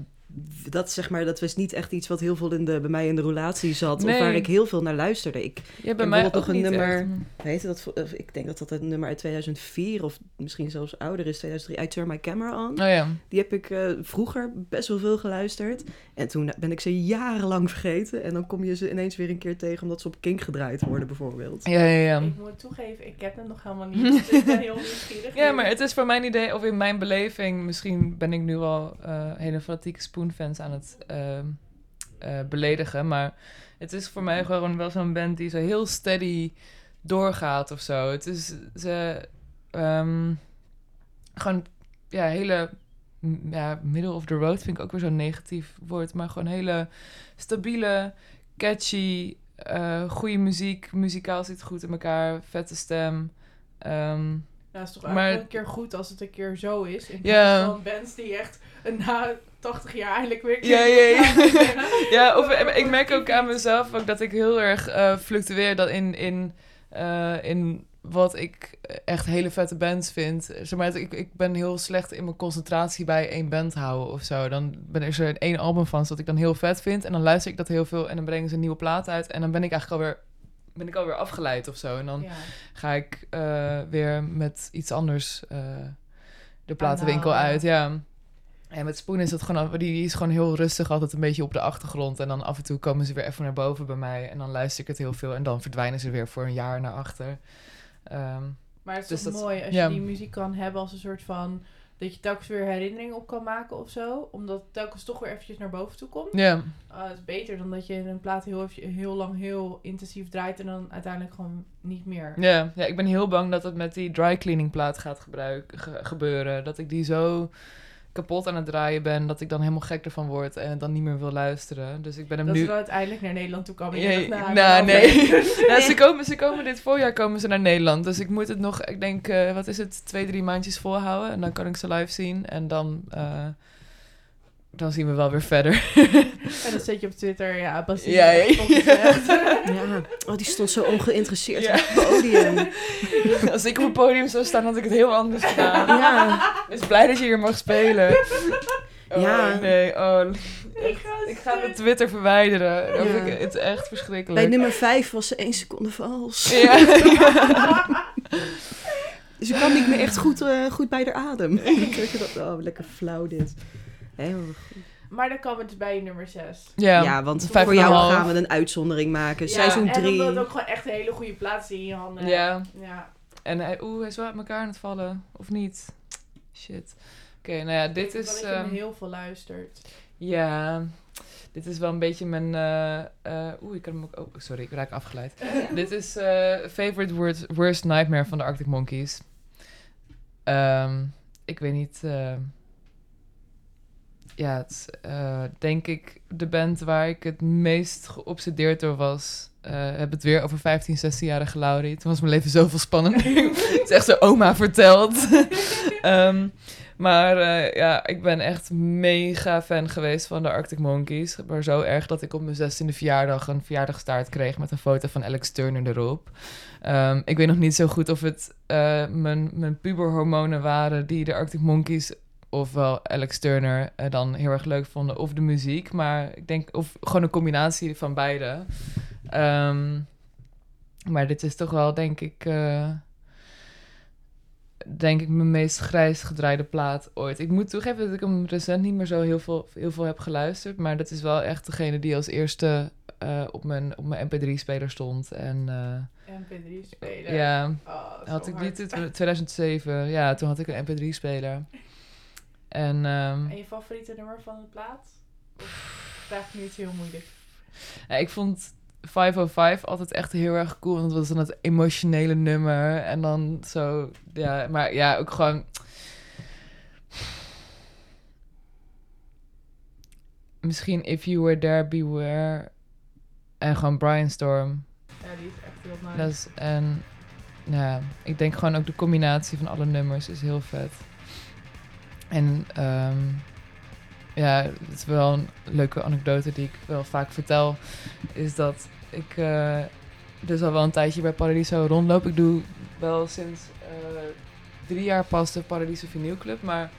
Dat, zeg maar, dat was niet echt iets wat heel veel in de, bij mij in de roulatie zat. Nee. Of waar ik heel veel naar luisterde. Ik ja bij heb mij nog een niet nummer- weet dat, of ik denk dat dat een nummer uit 2004 of misschien zelfs ouder is, 2003. I Turn My Camera On. Oh ja. Die heb ik eh, vroeger best wel veel geluisterd. En toen ben ik ze jarenlang vergeten. En dan kom je ze ineens weer een keer tegen omdat ze op Kink gedraaid worden, bijvoorbeeld. Ja, ja, ja. Ik moet toegeven, ik heb hem nog helemaal niet. Dus ik ben heel nieuwsgierig. [laughs] Ja, maar het is voor mijn idee, of in mijn beleving, misschien ben ik nu al eh, hele fanatieke Spoon-fans aan het ehm, eh, beledigen. Maar het is voor mij gewoon wel zo'n band die zo heel steady doorgaat of zo. Het is ze ehm, gewoon ja, hele ja, middle of the road vind ik ook weer zo'n negatief woord, maar gewoon hele stabiele, catchy, eh goede muziek. Muzikaal zit goed in elkaar, vette stem. Ehm, Nou, het is toch Maar- eigenlijk een keer goed als het een keer zo is. In Ja. plaats van bands die echt een na 80 jaar eindelijk weer... Ja, ja, ja. [laughs] Ja, of eh, ik merk ook aan mezelf ook dat ik heel erg eh, fluctueer dat in, in, eh, in wat ik echt hele vette bands vind. Zeg maar, ik, ik ben heel slecht in mijn concentratie bij één band houden of zo. Dan ben er zo één album van dat ik dan heel vet vind. En dan luister ik dat heel veel en dan brengen ze een nieuwe plaat uit. En dan ben ik eigenlijk alweer, ben ik alweer afgeleid of zo. En dan Ja. ga ik weer met iets anders de platenwinkel uit. Ja. En met Spoon is dat gewoon, die, is gewoon heel rustig, altijd een beetje op de achtergrond. En dan af en toe komen ze weer even naar boven bij mij. En dan luister ik het heel veel. En dan verdwijnen ze weer voor een jaar naar achter. Ehm, Maar het is Dus dat- mooi als ja. je die muziek kan hebben als een soort van... Dat je telkens weer herinneringen op kan maken of zo. Omdat het telkens toch weer eventjes naar boven toe komt. ja, Ah, het is beter dan dat je een plaat heel, heel lang heel intensief draait en dan uiteindelijk gewoon niet meer. ja, ja, ik ben heel bang dat het met die dry cleaning plaat gaat gebruik, ge- gebeuren. Dat ik die zo kapot aan het draaien ben, dat ik dan helemaal gek ervan word en dan niet meer wil luisteren. Dus ik ben hem Dat nu... dan uiteindelijk naar Nederland toe komen. dacht, nou, nou, nee. [laughs] ze, komen, ze komen dit voorjaar komen ze naar Nederland. Dus ik moet het nog, ik denk, eh, wat is het, twee, drie maandjes volhouden. En dan kan ik ze live zien. En dan, eh, dan zien we wel weer verder. [laughs] En dan zet je op Twitter, ja, Basile. Ja, ja, [laughs] ja. oh, die stond zo ongeïnteresseerd Ja. op het podium. [laughs] Als ik op het podium zou staan, had ik het heel anders gedaan. Ja, ben blij dat je hier mag spelen. Oh, Ja. nee, oh. Ik ga, Ik ga mijn stuk. Twitter verwijderen. Ja. ik, het is echt bij verschrikkelijk. nummer 5 was ze één seconde vals. Ja. Dus ik kwam niet meer echt goed, eh, goed bij de adem. Ik dacht, oh, lekker flauw dit. Goed. Maar dan komen we dus bij nummer 6. ja. Ja, want Vijf voor en jou half. gaan we een uitzondering maken. Seizoen En 3. omdat het ook gewoon echt een hele goede plaats in je handen Ja. Ja. En hij, oeh, hij is wel uit elkaar aan het vallen. Of niet? Shit. Oké, nou ja, dit Ik denk is... dat je ehm, heel veel luistert. Ja, dit is wel een beetje mijn... eh, eh, Oeh, ik kan hem ook... Oh, sorry, ik raak afgeleid. [laughs] dit is eh, Favorite Worst, Worst Nightmare van de Arctic Monkeys. Ehm, ik weet niet... ja, het is eh, denk ik de band waar ik het meest geobsedeerd door was. Eh heb het weer over 15, 16-jarige Laurie. Toen was mijn leven zoveel spannender. [laughs] [laughs] het is echt zo oma verteld. [laughs] Ehm, maar eh, ja, ik ben echt mega fan geweest van de Arctic Monkeys. Maar zo erg dat ik op mijn 16e verjaardag een verjaardagstaart kreeg met een foto van Alex Turner erop. Ehm, ik weet nog niet zo goed of het mijn, mijn puberhormonen waren die de Arctic Monkeys ofwel Alex Turner eh, dan heel erg leuk vonden of de muziek. Maar ik denk, of gewoon een combinatie van beide. Ehm, maar dit is toch wel, denk ik, eh, denk ik mijn meest grijs gedraaide plaat ooit. Ik moet toegeven dat ik hem recent niet meer zo heel veel, heel veel heb geluisterd. Maar dat is wel echt degene die als eerste eh, op mijn, op mijn mp3-speler stond. En eh, MP3 spelen. ja, Oh, had ik in 2007. Ja, toen had ik een mp3-speler. En ehm, En je favoriete nummer van de plaat? Of vraag nu iets heel moeilijk? Ja, ik vond 505 altijd echt heel erg cool. Want het was dan het emotionele nummer. En dan zo, ja, maar ja, ook gewoon. Misschien If You Were There, Beware. En gewoon Brian Storm. Ja, die is echt heel nice. Dat is, en ja, ik denk gewoon ook de combinatie van alle nummers is heel vet. En ehm, ja, het is wel een leuke anekdote die ik wel vaak vertel. Is dat ik eh, dus al wel een tijdje bij Paradiso rondloop. Ik doe wel sinds eh, drie jaar pas de Paradiso Vinylclub. Maar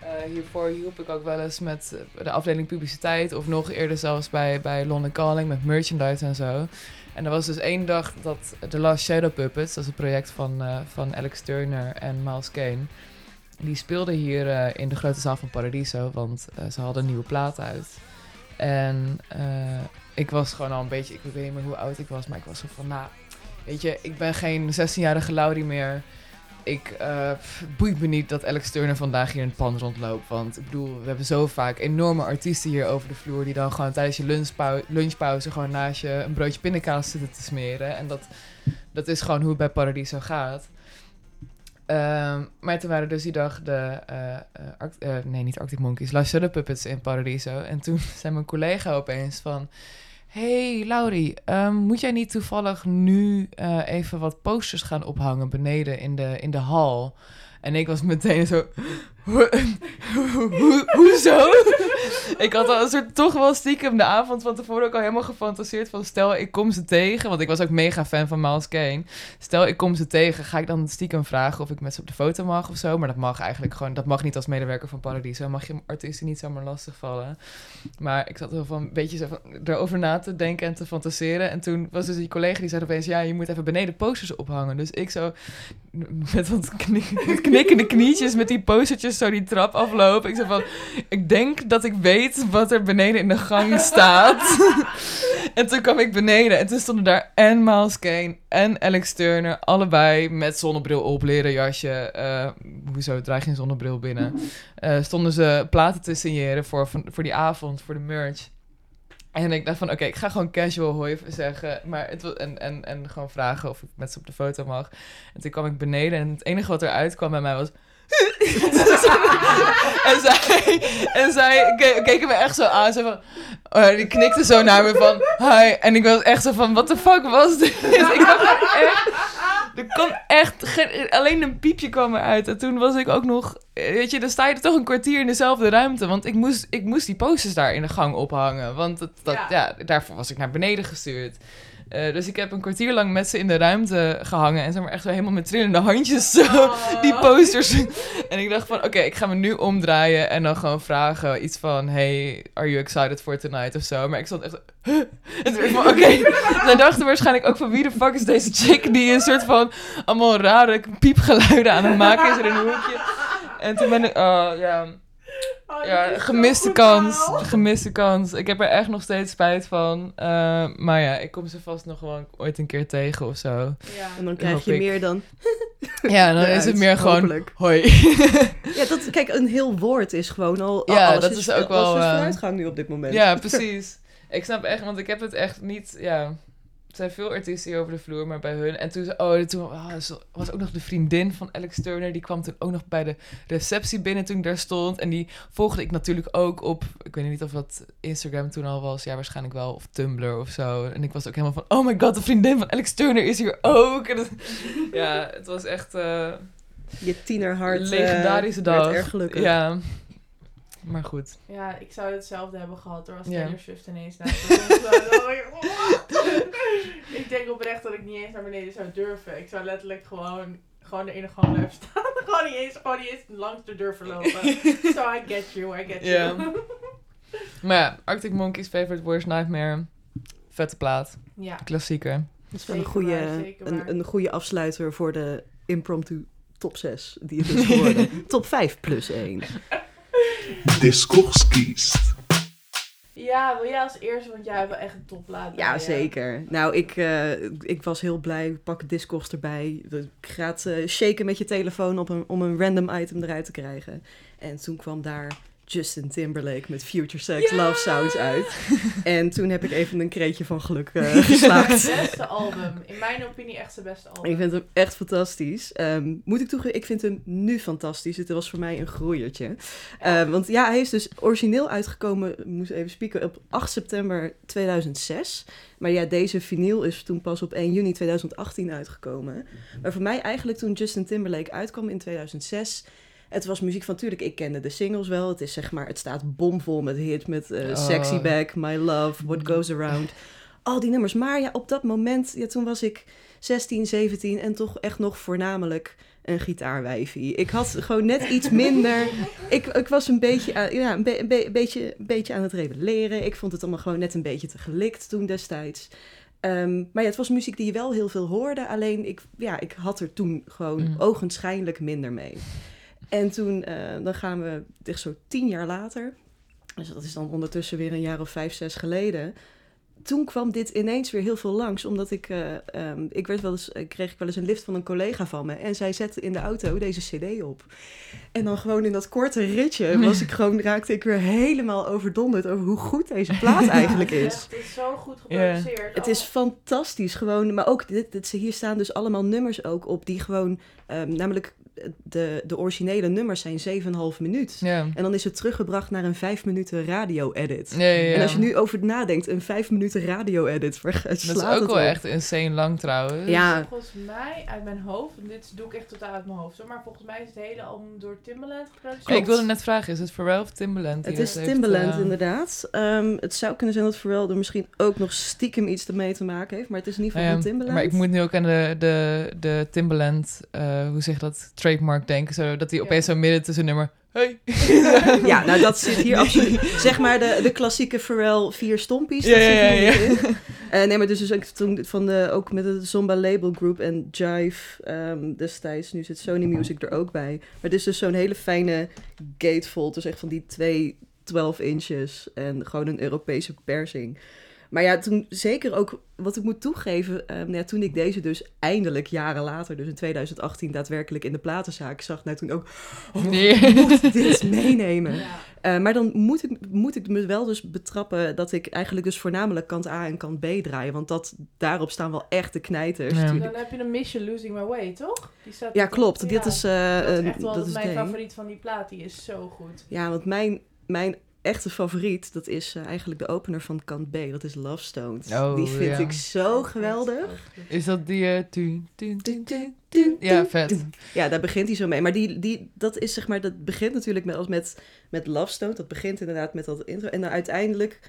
eh, hiervoor hielp ik ook wel eens met de afdeling publiciteit. Of nog eerder zelfs bij, bij London Calling met merchandise en zo. En er was dus één dag dat The Last Shadow Puppets, dat is het project van, van Alex Turner en Miles Kane, die speelden hier eh, in de grote zaal van Paradiso, want eh, ze hadden een nieuwe plaat uit. En eh, ik was gewoon al een beetje, ik weet niet meer hoe oud ik was, maar ik was zo van, nou, weet je, ik ben geen 16-jarige Laurie meer. Ik boeit me niet dat Alex Turner vandaag hier in het pand rondloopt. Want ik bedoel, we hebben zo vaak enorme artiesten hier over de vloer. die dan gewoon tijdens je lunchpau lunchpauze. gewoon naast je een broodje pindakaas zitten te smeren. En dat, dat is gewoon hoe het bij Paradiso gaat. Ehm, maar toen waren dus die dag de. eh, eh, eh, nee, niet Arctic Monkeys. Last Shadow Puppets in Paradiso. En toen [laughs] zei mijn collega opeens van. Hey Laurie, ehm, moet jij niet toevallig nu even wat posters gaan ophangen beneden in de, in de hal? En ik was meteen zo. "Hoe- [laughs] hoe- Hoezo? Ik had al een soort toch wel stiekem de avond van tevoren ook al helemaal gefantaseerd van stel ik kom ze tegen, want ik was ook mega fan van Miles Kane. Stel ik kom ze tegen, ga ik dan stiekem vragen of ik met ze op de foto mag of zo? Maar dat mag eigenlijk gewoon, dat mag niet als medewerker van Paradiso. Mag je artiesten niet zomaar lastigvallen. Maar ik zat er van een beetje zo van erover na te denken en te fantaseren. En toen was dus die collega die zei opeens, ja, je moet even beneden posters ophangen. Dus ik zo met wat knik- knikkende knietjes met die postertjes zo die trap aflopen. Ik zei van, ik denk dat ik weet wat er beneden in de gang staat. [laughs] en toen kwam ik beneden en toen stonden daar en Miles Kane en Alex Turner, allebei met zonnebril op, leren jasje. eh, hoezo draag je een zonnebril binnen? [laughs] Eh, stonden ze platen te signeren voor, voor die avond, voor de merch. En ik dacht van, oké, ik ga gewoon casual hoi zeggen. Maar het, en, en, en gewoon vragen of ik met ze op de foto mag. En toen kwam ik beneden en het enige wat eruit kwam bij mij was... [laughs] en zij, en zij ke- keken me echt zo aan. Van, oh, die knikte zo naar me van, hi. En ik was echt zo van, what the fuck was dit? ik dacht echt... Er kon echt geen, alleen een piepje kwam eruit. En toen was ik ook nog, weet je, dan sta je er toch een kwartier in dezelfde ruimte. Want ik moest, ik moest die posters daar in de gang ophangen. Want dat, dat, Ja. ja. daarvoor was ik naar beneden gestuurd. Eh, dus ik heb een kwartier lang met ze in de ruimte gehangen. En zeg maar echt zo helemaal met trillende handjes zo Oh. die posters. [laughs] en ik dacht van, oké, ik ga me nu omdraaien en dan gewoon vragen iets van, hey, are you excited for tonight of zo. Maar ik stond echt huh? En toen van, oké. [laughs] Zij dachten waarschijnlijk ook van, wie de fuck is deze chick die een soort van allemaal rare piepgeluiden aan het maken is er in een hoekje. En toen ben ik, oh ja, Oh, ja is gemiste kans, gemiste kans. Ik heb er echt nog steeds spijt van. Eh, maar ja, ik kom ze vast nog wel ooit een keer tegen of zo. Ja. En dan krijg Hoop je ik. meer dan... [laughs] Ja, dan is het meer gewoon hopelijk. hoi. [laughs] Ja, dat, kijk, een heel woord is gewoon al... Ja, alles dat is, is ook alles wel, is eh, vooruitgang nu op dit moment. ja, [laughs] precies. Ik snap echt, want ik heb het echt niet, ja... Er zijn veel artiesten hier over de vloer, maar bij hun... En toen, ze- oh, toen oh, was ook nog de vriendin van Alex Turner. Die kwam toen ook nog bij de receptie binnen toen ik daar stond. En die volgde ik natuurlijk ook op... Ik weet niet of dat Instagram toen al was. Ja, waarschijnlijk wel. Of Tumblr of zo. En ik was ook helemaal van... Oh my god, de vriendin van Alex Turner is hier ook. En dat- ja, het was echt... eh, Je tienerhart eh, legendarische werd dag. erg gelukkig. Ja, maar goed. Ja, ik zou hetzelfde hebben gehad door als. Taylor Swift ineens naast ik, denk oprecht dat ik niet eens naar beneden zou durven. Ik zou letterlijk gewoon, gewoon in de gang blijven staan. [laughs] gewoon niet eens, gewoon niet eens langs de deur verlopen. [laughs] so I get you, I get you. [laughs] Maar ja, Arctic Monkeys Favorite Worst Nightmare. Vette plaat. ja. Klassieker. Dat is wel een goede, waar, een, een goede afsluiter voor de impromptu top 6 die het is geworden. top 5 plus 1. Discours kiest. Ja, wil jij als eerste, want jij hebt wel echt een topplaat. bij Ja, zeker. Nou, ik, eh, ik was heel blij. Pak Discogs erbij. Ik ga het eh, shaken met je telefoon op een, om een random item eruit te krijgen. En toen kwam daar Justin Timberlake met Future Sex Love Sounds uit. [laughs] En toen heb ik even een kreetje van geluk eh, [laughs] geslaakt. Beste album. In mijn opinie echt zijn beste album. Ik vind hem echt fantastisch. Ehm, moet ik toegeven, ik vind hem nu fantastisch. Het was voor mij een groeiertje. Ehm, want ja, hij is dus origineel uitgekomen, moest even spieken, op 8 september 2006. Maar ja, deze vinyl is toen pas op 1 juni 2018 uitgekomen. Maar voor mij eigenlijk toen Justin Timberlake uitkwam in 2006... Het was muziek van, tuurlijk, ik kende de singles wel. Het is zeg maar, het staat bomvol met hits, met eh, Oh. Sexy Back, My Love, What Goes Around. Al die nummers. Maar ja, op dat moment, ja, toen was ik 16, 17 en toch echt nog voornamelijk een gitaarwijfie. Ik had gewoon net iets minder. Ik, ik was een beetje, aan, ja, een, be- een be- beetje, een beetje aan het rebelleren. Ik vond het allemaal gewoon net een beetje te gelikt toen destijds. Ehm, maar ja, het was muziek die je wel heel veel hoorde. Alleen ik, ja, ik had er toen gewoon Mm. ogenschijnlijk minder mee. En toen, eh, dan gaan we echt zo tien jaar later. Dus dat is dan ondertussen weer een jaar of vijf, zes geleden. Toen kwam dit ineens weer heel veel langs, omdat ik, eh, ehm, ik werd wel eens, eh, kreeg ik wel eens een lift van een collega van me. En zij zette in de auto deze cd op. En dan gewoon in dat korte ritje was ik gewoon, raakte ik weer helemaal overdonderd over hoe goed deze plaat [laughs] eigenlijk Ja, is. Het is zo goed Ja. geproduceerd. Het is fantastisch gewoon, maar ook dit, dit, hier staan dus allemaal nummers ook op die gewoon, ehm, namelijk de, de originele nummers zijn 7,5 minuut. En dan is het teruggebracht naar een 5 minuten radio-edit. Ja, ja, ja. En als je nu over nadenkt, een 5 minuten radio-edit, waar Dat is slaat ook het wel op? echt insane lang trouwens. Ja, Volgens mij, uit mijn hoofd, en dit doe ik echt totaal uit mijn hoofd, maar volgens mij is het hele album door Timbaland geproduceerd. Kijk, ik wilde net vragen, is het Pharrell of Timbaland? het is heeft, Timbaland eh, inderdaad. Ehm, het zou kunnen zijn dat Pharrell er misschien ook nog stiekem iets ermee te maken heeft, maar het is ja, van Timbaland. Maar ik moet nu ook aan de, de, de Timbaland, eh, hoe zeg je dat, trademark denken. Zo, dat hij Ja. opeens zo midden tussen nummer, hey. [laughs] Ja, nou dat zit hier absoluut. Zeg maar de, de klassieke Pharrell vier stompies. Ja, dat ja, zit hier ja, niet in. Eh, nee, maar dus, dus ook, toen van de, ook met de Zomba Label Group en Jive ehm, destijds. Nu zit Sony Music er ook bij. Maar het is dus zo'n hele fijne gatefold. Dus echt van die twee 12 inches en gewoon een Europese persing. Maar ja, toen zeker ook, wat ik moet toegeven, ja, toen ik deze dus eindelijk jaren later, dus in 2018, daadwerkelijk in de platenzaak zag, nou toen ook, oh, Nee. ik moet dit [laughs] meenemen. Ja. Eh, maar dan moet ik, moet ik me wel dus betrappen dat ik eigenlijk dus voornamelijk kant A en kant B draai. Want dat, daarop staan wel echt de knijters. Ja. Dan heb je een Miss You Losing My Way, toch? Die staat Ja, op- klopt. ja, Dit is, eh, dat is een- echt wel dat is mijn favoriet van die plaat. Die is zo goed. Ja, want mijn, mijn echte favoriet, dat is eh, eigenlijk de opener van kant B. Dat is Love Stones. Oh, die vind ja. ik zo geweldig. Is dat die... tun, tun, tun? Ja, vet. Ja, daar begint hij zo mee. Maar die, die, dat is zeg maar, dat begint natuurlijk met, als met, met Love Stone. Dat begint inderdaad met dat intro. En dan uiteindelijk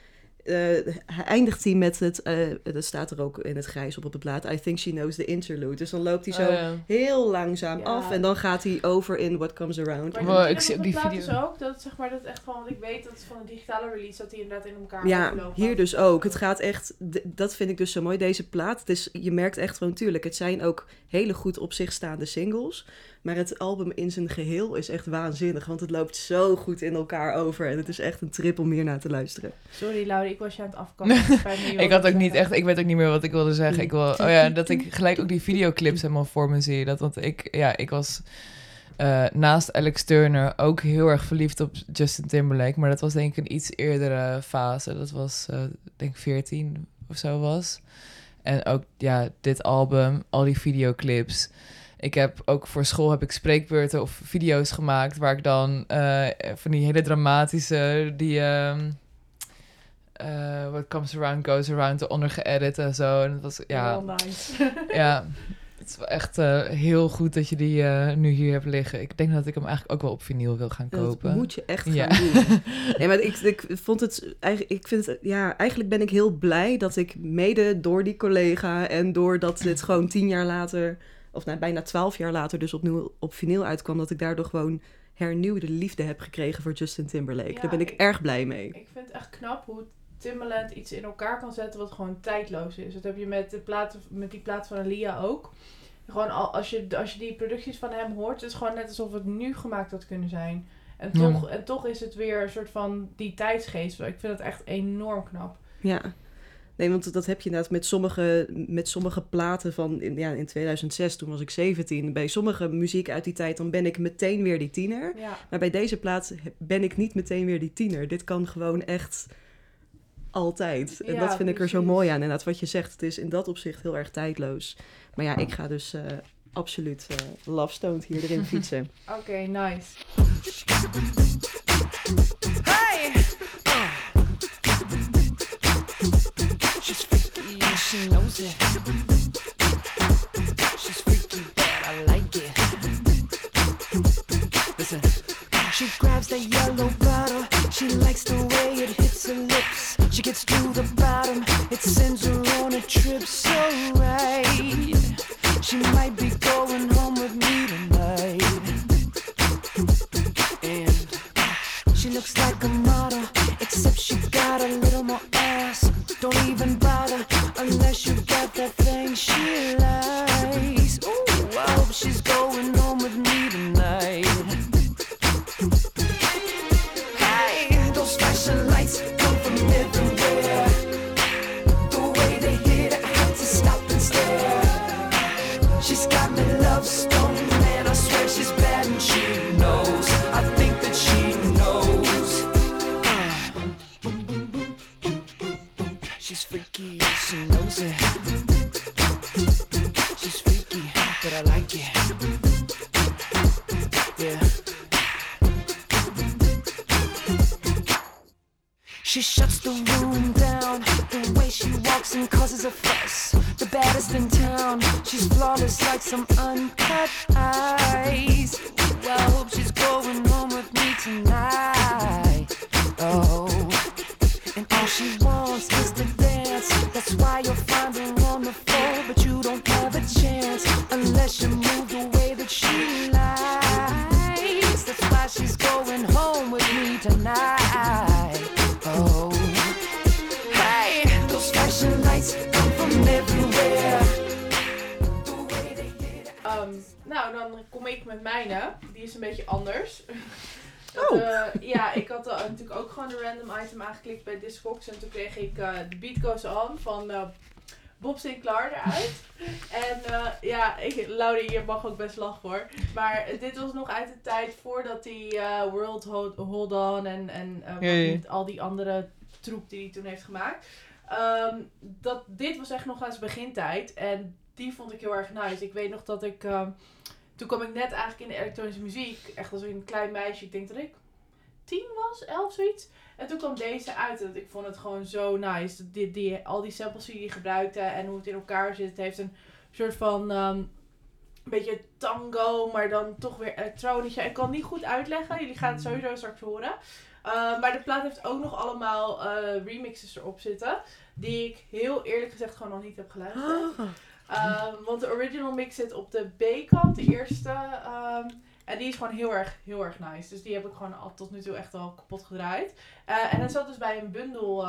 hij eindigt hij met het, eh, dat staat er ook in het grijs op op de plaat. I think she knows the interlude. Dus dan loopt hij zo Oh, ja. heel langzaam Ja. af. En dan gaat hij over in What Comes Around. Maar ik zie op die plaat video. dus ook. Dat, zeg maar, dat echt gewoon, want ik weet dat het van een digitale release, dat die inderdaad in elkaar Ja, overlopen. hier dus ook. Het gaat echt, dat vind ik dus zo mooi, deze plaat. Dus je merkt echt gewoon, tuurlijk, het zijn ook hele goed op zich staande singles. Maar het album in zijn geheel is echt waanzinnig. Want het loopt zo goed in elkaar over. En het is echt een trip om hier naar te luisteren. Sorry, Laura, ik was je aan het je [laughs] Ik had ook niet echt, ik weet ook niet meer wat ik wilde zeggen. Ik wil, oh ja, [laughs] dat ik gelijk ook die videoclips helemaal voor me zie. Dat, want ik, ja, ik was eh, naast Alex Turner ook heel erg verliefd op Justin Timberlake. Maar dat was denk ik een iets eerdere fase. Dat was, eh, denk ik, 14 of zo was. En ook, ja, dit album, al die videoclips. Ik heb ook voor school heb ik spreekbeurten of video's gemaakt waar ik dan eh, van die hele dramatische, die eh, What Comes Around Goes Around eronder geëdit en zo. En het was, ja, nice. [laughs] ja, het is wel echt eh, heel goed dat je die nu hier hebt liggen. Ik denk dat ik hem eigenlijk ook wel op vinyl wil gaan Dat kopen. moet je echt gaan Ja. doen. [laughs] Nee, maar ik, ik vond het eigenlijk, ik vind het, ja, eigenlijk ben ik heel blij dat ik mede door die collega en doordat dit gewoon tien jaar later, of nou, bijna twaalf jaar later, dus opnieuw op vinyl uitkwam, dat ik daardoor gewoon hernieuwde liefde heb gekregen voor Justin Timberlake. Ja, Daar ben ik ik- erg blij mee. Ik vind het echt knap hoe Timbaland iets in elkaar kan zetten wat gewoon tijdloos is. Dat heb je met, de platen, met die plaat van Alia ook. Gewoon al, als, je, als je die producties van hem hoort, het is gewoon net alsof het nu gemaakt had kunnen zijn. En Ja. toch, en toch is het weer een soort van die tijdsgeest. Ik vind het echt enorm knap. Ja. Nee, want dat heb je inderdaad met sommige, met sommige platen van in, ja, in 2006, toen was ik 17. Bij sommige muziek uit die tijd, dan ben ik meteen weer die tiener. Ja. Maar bij deze plaat ben ik niet meteen weer die tiener. Dit kan gewoon echt altijd. En Ja, dat vind ik er zo mooi aan. Inderdaad, wat je zegt, het is in dat opzicht heel erg tijdloos. Maar ja, ik ga dus eh, absoluut eh Love Stoned hier erin [laughs] fietsen. Oké, nice. She knows it. She's freaky, but I like it. Listen. She grabs that yellow bottle. She likes the way it hits her lips. She gets to the bottom. It sends her on a trip so right. She might be going home with me tonight. And she looks like a model, except she got a little unless you got that thing she likes. She shuts the room down. The way she walks and causes a fuss. The baddest in town. She's flawless like some uncut ice. Ooh, I hope she's going home with me tonight. Een beetje anders. [laughs] Dat, Oh. eh, ja, ik had eh, natuurlijk ook gewoon de random item aangeklikt bij Discogs. En toen kreeg ik The Beat Goes On van Bob Sinclair eruit. [laughs] En ja, ik, Laurie, je mag ook best lachen hoor. Maar dit was nog uit de tijd voordat die World Hold, Hold On en, en al die andere troep die hij toen heeft gemaakt. Ehm, dat, dit was echt nog aan zijn begintijd. En die vond ik heel erg nice. Ik weet nog dat ik... ehm, toen kwam ik net eigenlijk in de elektronische muziek. Echt als een klein meisje. Ik denk dat ik tien was, elf zoiets. En toen kwam deze uit. En ik vond het gewoon zo nice. Die, die, al die samples die hij gebruikte en hoe het in elkaar zit. Het heeft een soort van... ehm, een beetje tango, maar dan toch weer elektronisch. Ik kan het niet goed uitleggen. Jullie gaan het sowieso straks horen. Uh, maar de plaat heeft ook nog allemaal eh, remixes erop zitten. Die ik heel eerlijk gezegd gewoon nog niet heb geluisterd. Um, want de original mix zit op de B-kant, de eerste. ehm, en die is gewoon heel erg, heel erg nice. Dus die heb ik gewoon al tot nu toe echt al kapot gedraaid. Eh, en het zat dus bij een bundel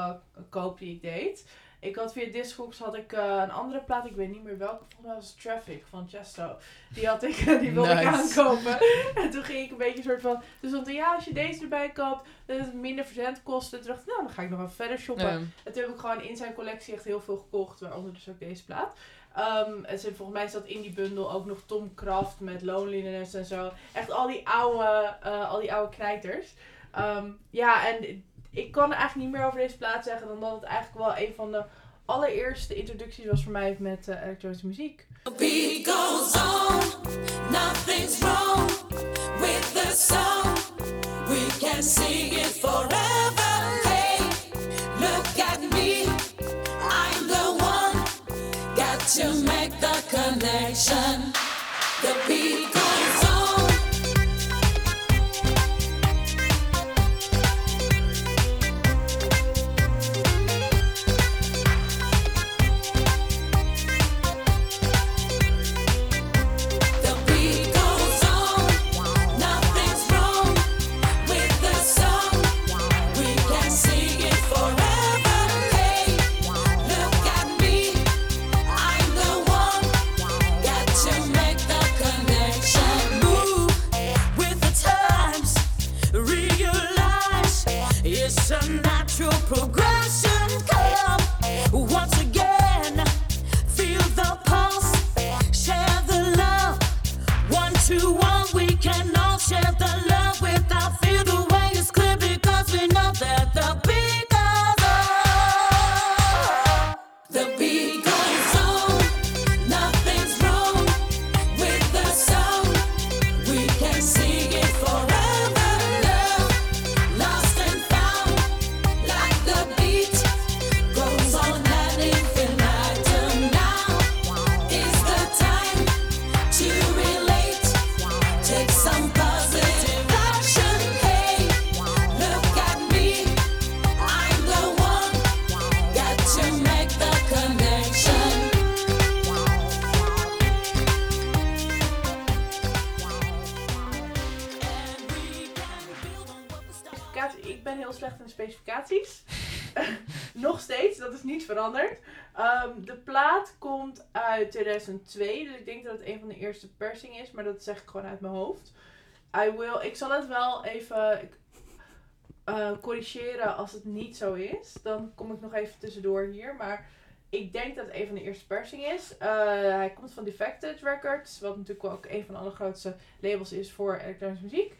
koop die ik deed. Ik had via Discogs had ik eh, een andere plaat, ik weet niet meer welke, volgens mij was Traffic van Chesto. Die had ik, die wilde ik aankopen. [laughs] En toen ging ik een beetje soort van, dus stond er, ja, als je deze erbij koopt, dan is het minder verzendkosten. Toen dacht ik, nou, dan ga ik nog even verder shoppen. En toen heb ik gewoon in zijn collectie echt heel veel gekocht, waaronder dus ook deze plaat. Ehm en ze- volgens mij zat in die bundel ook nog Tom Kraft met Loneliness en zo. Echt al die oude, eh, al die oude knijters. Ehm, ja, en ik kan er eigenlijk niet meer over deze plaat zeggen dan dat het eigenlijk wel een van de allereerste introducties was voor mij met eh, elektronische muziek. We can sing it forever. To make the connection. The beat Progress. 2002, dus ik denk dat het een van de eerste persingen is, maar dat zeg ik gewoon uit mijn hoofd. I will, ik zal het wel even eh, corrigeren als het niet zo is. Dan kom ik nog even tussendoor hier, maar ik denk dat het een van de eerste persingen is. Eh, hij komt van Defected Records, wat natuurlijk ook een van de allergrootste labels is voor elektronische muziek.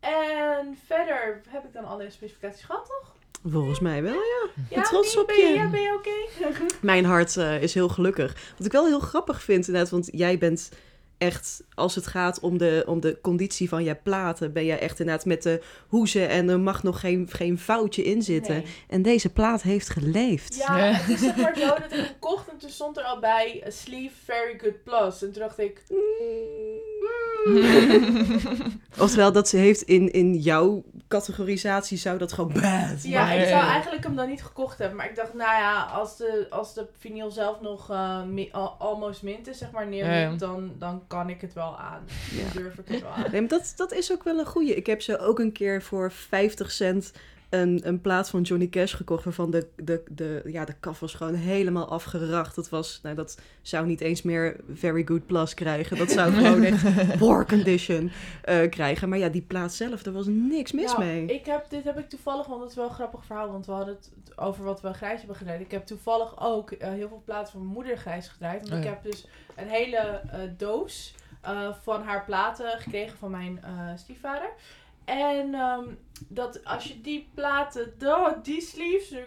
En verder heb ik dan alle specificaties gehad, toch? Volgens mij wel, ja. Ja, trots op ben je. je. Ja, ben je oké? [laughs] Mijn hart eh, is heel gelukkig. Wat ik wel heel grappig vind inderdaad, want jij bent echt, als het gaat om de, om de conditie van je platen, ben jij echt inderdaad met de hoezen en er mag nog geen, geen foutje in zitten. Nee. En deze plaat heeft geleefd. Ja, Ja. het is zeg maar zo dat ik hem kocht en toen stond er al bij a sleeve very good plus. En toen dacht ik... [laughs] Oftewel, dat ze heeft in, in jouw categorisatie zou dat gewoon bad. Ja, Maar- ik zou eigenlijk hem dan niet gekocht hebben. Maar ik dacht, nou ja, als de, als de vinyl zelf nog eh, mi- al- almost mint is, zeg maar, Ja. dan, dan kan ik het wel aan. Ja. Dan durf ik het wel aan. Nee, maar dat, dat is ook wel een goeie. Ik heb ze ook een keer voor 50 cent een, een plaat van Johnny Cash gekocht... waarvan de, de, de, ja, de kaf was gewoon helemaal afgeracht. Dat, was, nou, dat zou niet eens meer Very Good Plus krijgen. Dat zou gewoon echt [laughs] poor condition eh, krijgen. Maar ja, die plaat zelf, daar was niks mis Nou, mee. Ik heb, dit heb ik toevallig, want het is wel een grappig verhaal, want we hadden het over wat we grijs hebben gedraaid. Ik heb toevallig ook eh, heel veel platen van mijn moeder grijs gedraaid. Want Oh ik heb dus een hele eh, doos eh, van haar platen gekregen van mijn eh, stiefvader. En ehm, dat als je die platen, oh, die sleeves, er,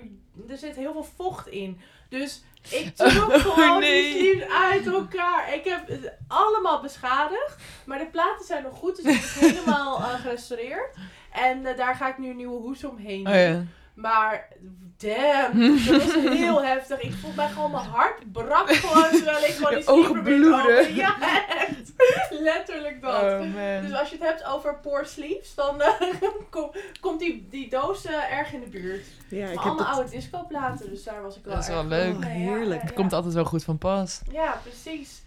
er zit heel veel vocht in. Dus ik [laughs] trok gewoon nee. die sleeves uit elkaar. Ik heb het allemaal beschadigd. Maar de platen zijn nog goed, dus ik heb het [laughs] helemaal eh, gerestaureerd. En eh, daar ga ik nu een nieuwe hoes omheen Oh ja. Maar damn, [laughs] dat was heel heftig. Ik voelde mij gewoon, mijn hart brak gewoon terwijl ik gewoon die [laughs] ogen bloeden. Ja, echt. [laughs] Letterlijk dat. Oh Dus als je het hebt over poor sleeves, dan eh, kom- komt die, die doos eh, erg in de buurt. ja, ik heb dat... oude discoplaten, dus daar was ik wel Dat is wel leuk. Ja, Heerlijk. Ja, ja, Komt altijd wel goed van pas. ja, precies.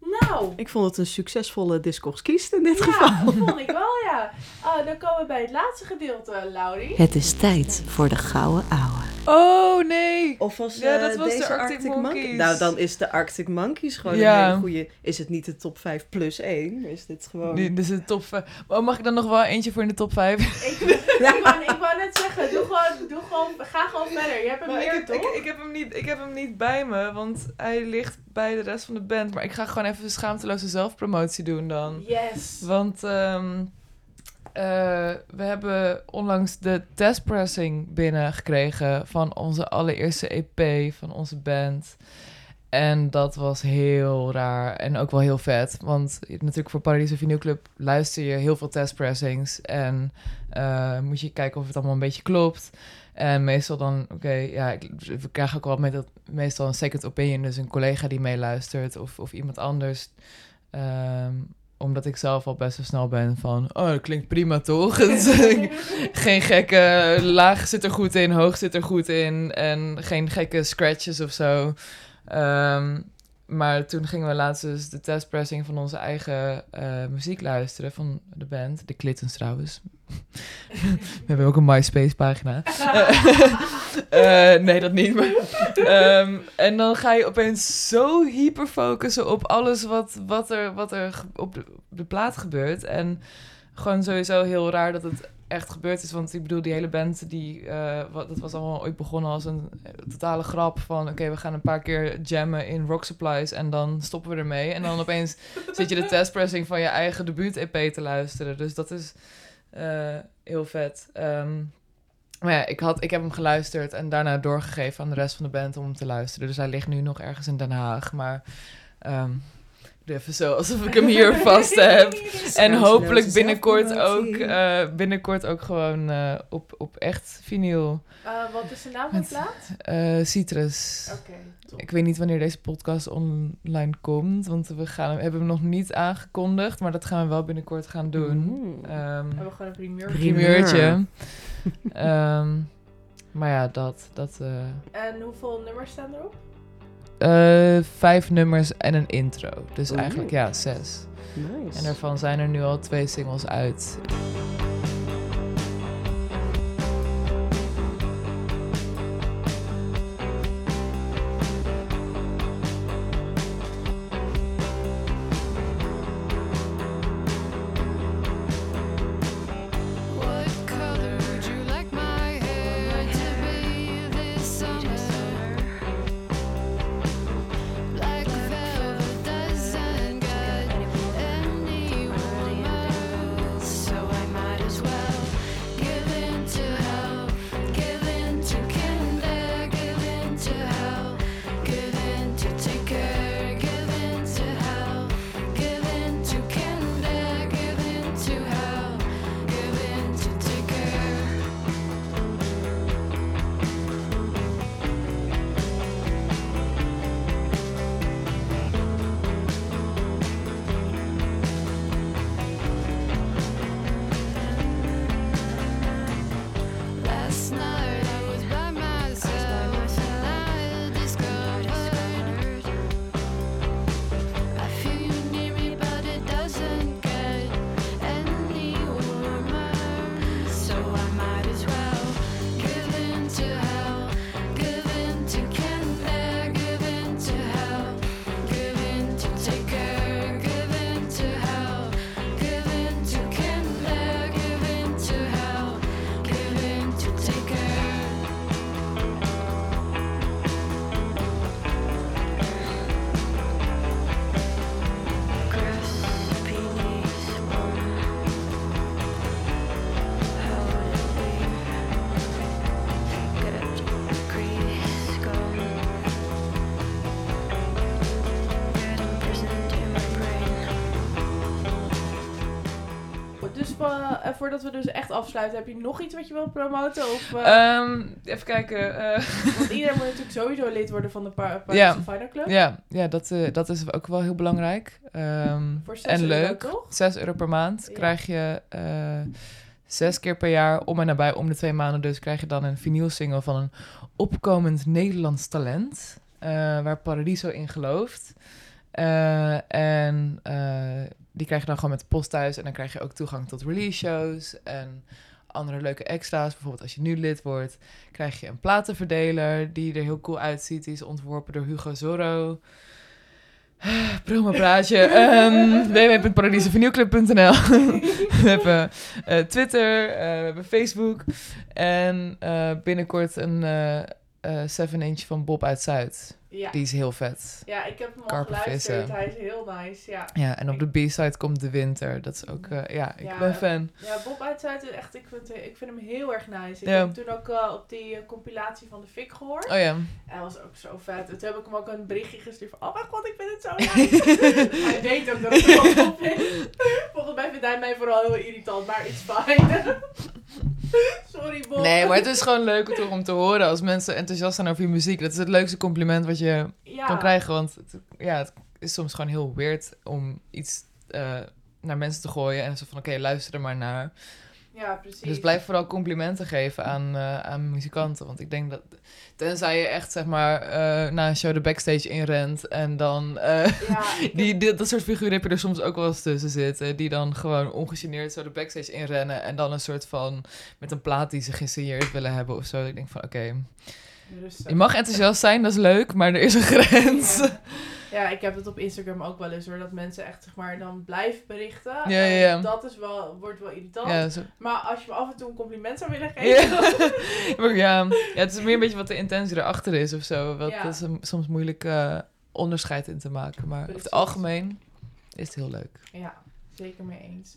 Nou, Ik vond het een succesvolle discours kiest in dit ja, geval. dat vond ik wel, ja. Ah, dan komen we bij het laatste gedeelte, Laurie. Het is tijd voor de gouden ouwe. Oh, nee. Of was Ja, eh, dat was de deze Arctic Monkeys. Nou, dan is de Arctic Monkeys gewoon Ja. een hele goede... Is het niet de top 5 plus 1? Is dit gewoon... Dit is de top 5. Oh, mag ik dan nog wel eentje voor in de top 5? Ik, [laughs] ik, wou, ik wou net zeggen, doe gewoon, doe gewoon, ga gewoon verder. Je hebt hem Maar ik, heb, toch? ik, ik, heb hem niet, ik heb hem niet bij me, want hij ligt bij de rest van de band. Maar ik ga gewoon even schaamteloze zelfpromotie doen dan. Yes. Want ehm, eh, we hebben onlangs de testpressing binnengekregen van onze allereerste EP van onze band. En dat was heel raar en ook wel heel vet. Want natuurlijk voor Paradiso Vinyl Club luister je heel veel testpressings. En eh, moet je kijken of het allemaal een beetje klopt. En meestal dan, oké, ja, ik, we krijgen ook wel met dat meestal een second opinion. Dus een collega die meeluistert of, of iemand anders. Ehm, omdat ik zelf al best wel snel ben van, oh, dat klinkt prima toch? [laughs] geen gekke, laag zit er goed in, hoog zit er goed in. En geen gekke scratches of zo. Ehm, maar toen gingen we laatst dus de testpressing van onze eigen eh, muziek luisteren van de band. De Clittons trouwens. [laughs] we hebben ook een MySpace pagina. [laughs] Eh, nee, dat niet. Maar, Ehm, en dan ga je opeens zo hyper focussen op alles wat, wat er, wat er ge- op de, op de plaat gebeurt. En gewoon sowieso heel raar dat het echt gebeurd is. Want ik bedoel, die hele band, die, eh, wat, dat was allemaal ooit begonnen als een eh, totale grap. Van oké, we gaan een paar keer jammen in Rock Supplies en dan stoppen we ermee. En dan opeens [laughs] zit je de testpressing van je eigen debuut-EP te luisteren. Dus dat is eh, heel vet. Ehm, maar ja, ik, had, ik heb hem geluisterd en daarna doorgegeven aan de rest van de band om hem te luisteren. Dus hij ligt nu nog ergens in Den Haag. Maar ehm, even zo alsof ik hem hier [laughs] vast heb. [laughs] En hopelijk binnenkort ook, eh, binnenkort ook gewoon eh, op, op echt vinyl. Eh, wat is de naam van plaat? Citrus. Ik weet niet wanneer deze podcast online komt, want we gaan, hebben hem nog niet aangekondigd, maar dat gaan we wel binnenkort gaan doen. Mm. Ehm, We hebben gewoon een primeur. Primeur. primeurtje. Ehm, maar ja, dat. dat En hoeveel nummers staan erop? Eh, vijf nummers en een intro. Dus eigenlijk ja, zes. Nice. En daarvan zijn er nu al twee singles uit. Voordat we dus echt afsluiten, heb je nog iets wat je wil promoten? Of, eh, Ehm, even kijken. eh, want iedereen moet natuurlijk sowieso lid worden van de Pa- Paris Ja. Final Club. ja, ja dat, eh, dat is ook wel heel belangrijk. Ehm, Voor 6 en euro, leuk. toch? 6 euro per maand Ja. krijg je zes keer per jaar, om en nabij, om de twee maanden dus, krijg je dan een vinylsingle van een opkomend Nederlands talent, waar Paradiso in gelooft. En die krijg je dan gewoon met de post thuis en dan krijg je ook toegang tot release shows en andere leuke extra's. Bijvoorbeeld als je nu lid wordt, krijg je een platenverdeler die er heel cool uitziet. Die is ontworpen door Hugo Zorro. [sighs] Promo praatje. um, [laughs] www.paradiesevernieuwclub.nl [laughs] We hebben eh, Twitter, eh, we hebben Facebook. En eh, binnenkort een eh 7-inch van Bob uit Zuid. Ja. Die is heel vet. ja, ik heb hem al geluisterd. vissen. Hij is heel nice, ja. Ja, en op de B-side komt de winter. Dat is ook, eh, ja, ik Ja. ben fan. Ja, Bob uit Zuid is echt, ik vind, ik vind hem heel erg nice. Ik Ja. heb hem toen ook eh, op die eh, compilatie van de Fik gehoord. Oh ja. Hij was ook zo vet. En toen heb ik hem ook een berichtje gestuurd van, oh mijn god, ik vind het zo [laughs] nice. hij weet ook dat ik het wel top vind. Volgens mij vindt hij mij vooral heel irritant, maar it's fine. [laughs] Sorry Bob. Nee, maar het is gewoon leuk om- om te horen als mensen enthousiast zijn over je muziek. Dat is het leukste compliment wat je ja. kan krijgen. Want het, ja, het is soms gewoon heel weird om iets eh, naar mensen te gooien. En zo van, oké, luister er maar naar. Ja, precies. Dus blijf vooral complimenten geven aan, eh, aan muzikanten. Want ik denk dat, tenzij je echt, zeg maar, eh, na een show de backstage inrent en dan... Ja, [laughs] Die, die- dat soort figuren heb je er soms ook wel eens tussen zitten. Die dan gewoon ongegeneerd zo de backstage inrennen. En dan een soort van met een plaat die ze gesigneerd willen hebben of zo. Ik denk van oké. Je mag enthousiast zijn, dat is leuk, maar er is een grens. Ja. Ja, ik heb het op Instagram ook wel eens hoor. Dat mensen echt zeg maar dan blijven berichten. Ja, En ja, ja. Dat is wel, wordt wel irritant. Ja, zo, Maar als je me af en toe een compliment zou willen geven. [laughs] Ja, ja, het is meer een beetje wat de intentie erachter is of zo. Wat, is een, soms moeilijk eh, onderscheid in te maken. Maar over het algemeen is het heel leuk. Ja, zeker mee eens.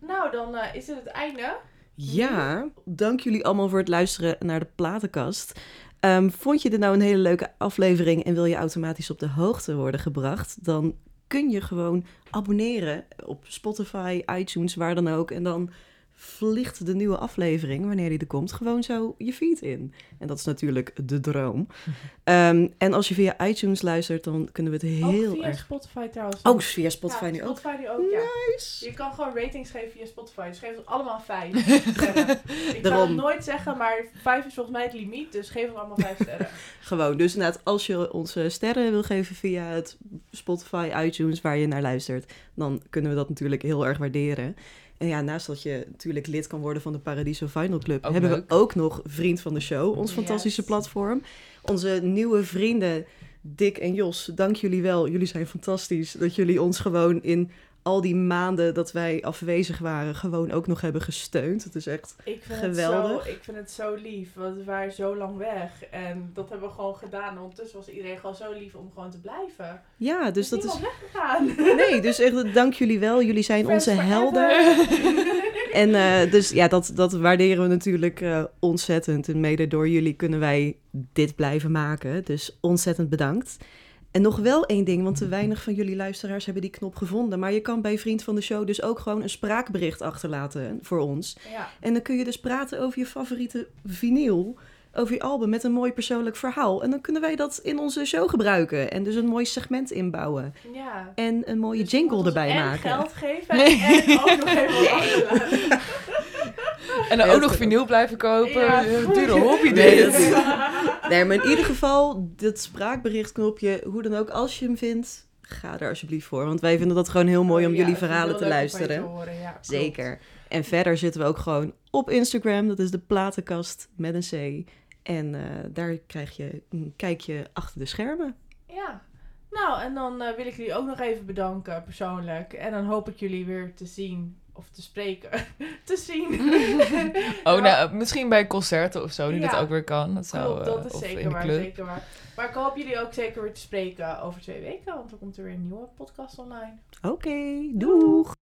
Nou, dan eh, is het het einde. Ja, dank jullie allemaal voor het luisteren naar de platenkast. Ehm, vond je dit nou een hele leuke aflevering en wil je automatisch op de hoogte worden gebracht? Dan kun je gewoon abonneren op Spotify, iTunes, waar dan ook. En dan vliegt de nieuwe aflevering, wanneer die er komt, gewoon zo je feed in. En dat is natuurlijk de droom. [laughs] Ehm, en als je via iTunes luistert, dan kunnen we het heel ook via erg... Spotify trouwens. Oh, via Spotify ja, nu ook. Nu ook, ja. Nice. Je kan gewoon ratings geven via Spotify. Dus geef ons allemaal vijf [laughs] sterren. Ik zou Daarom. het nooit zeggen, maar vijf is volgens mij het limiet. Dus geef ons allemaal vijf sterren. [laughs] Gewoon, dus inderdaad, als je ons eh, sterren wil geven via het Spotify, iTunes, waar je naar luistert, dan kunnen we dat natuurlijk heel erg waarderen. En ja, naast dat je natuurlijk lid kan worden van de Paradiso Final Club, Ook hebben leuk. we ook nog Vriend van de Show, ons Yes. fantastische platform. Onze nieuwe vrienden, Dick en Jos, dank jullie wel. Jullie zijn fantastisch dat jullie ons gewoon in al die maanden dat wij afwezig waren, gewoon ook nog hebben gesteund. Het is echt Ik vind, Geweldig. Het zo, ik vind het zo lief, want we waren zo lang weg. En dat hebben we gewoon gedaan. Ondertussen was iedereen gewoon zo lief om gewoon te blijven. Ja, dus is dat is. weggegaan. Nee, dus echt dank jullie wel. Jullie zijn Friends onze helden. [laughs] En eh, dus ja, dat, dat waarderen we natuurlijk eh, ontzettend. En mede door jullie kunnen wij dit blijven maken. Dus ontzettend bedankt. En nog wel één ding, want te weinig van jullie luisteraars hebben die knop gevonden. Maar je kan bij Vriend van de Show dus ook gewoon een spraakbericht achterlaten voor ons. Ja, En dan kun je dus praten over je favoriete vinyl, over je album met een mooi persoonlijk verhaal. En dan kunnen wij dat in onze show gebruiken. En dus een mooi segment inbouwen. ja. En een mooie Dus jingle erbij en maken. geld geven en ook nog even wat achterlaten. [laughs] [laughs] En dan ook nog vinyl blijven kopen. Ja. Dure hobby Nee, dit. [laughs] Nee, maar in ieder geval, dat spraakberichtknopje, hoe dan ook, als je hem vindt, ga er alsjeblieft voor. Want wij vinden dat gewoon heel mooi om Oh, ja, jullie verhalen te om luisteren. te horen, ja, klopt. Zeker. En verder zitten we ook gewoon op Instagram. Dat is de platenkast met een C. En eh, daar krijg je een kijkje achter de schermen. Ja. Nou, en dan eh, wil ik jullie ook nog even bedanken persoonlijk. En dan hoop ik jullie weer te zien of te spreken. [laughs] te zien. [laughs] Oh, nou, misschien bij concerten of zo, die Ja. dat ook weer kan. Dat zou, Klopt, dat eh, is of in zeker waar, club. zeker waar. Maar ik hoop jullie ook zeker weer te spreken over twee weken, want dan komt er weer een nieuwe podcast online. Oké, doeg!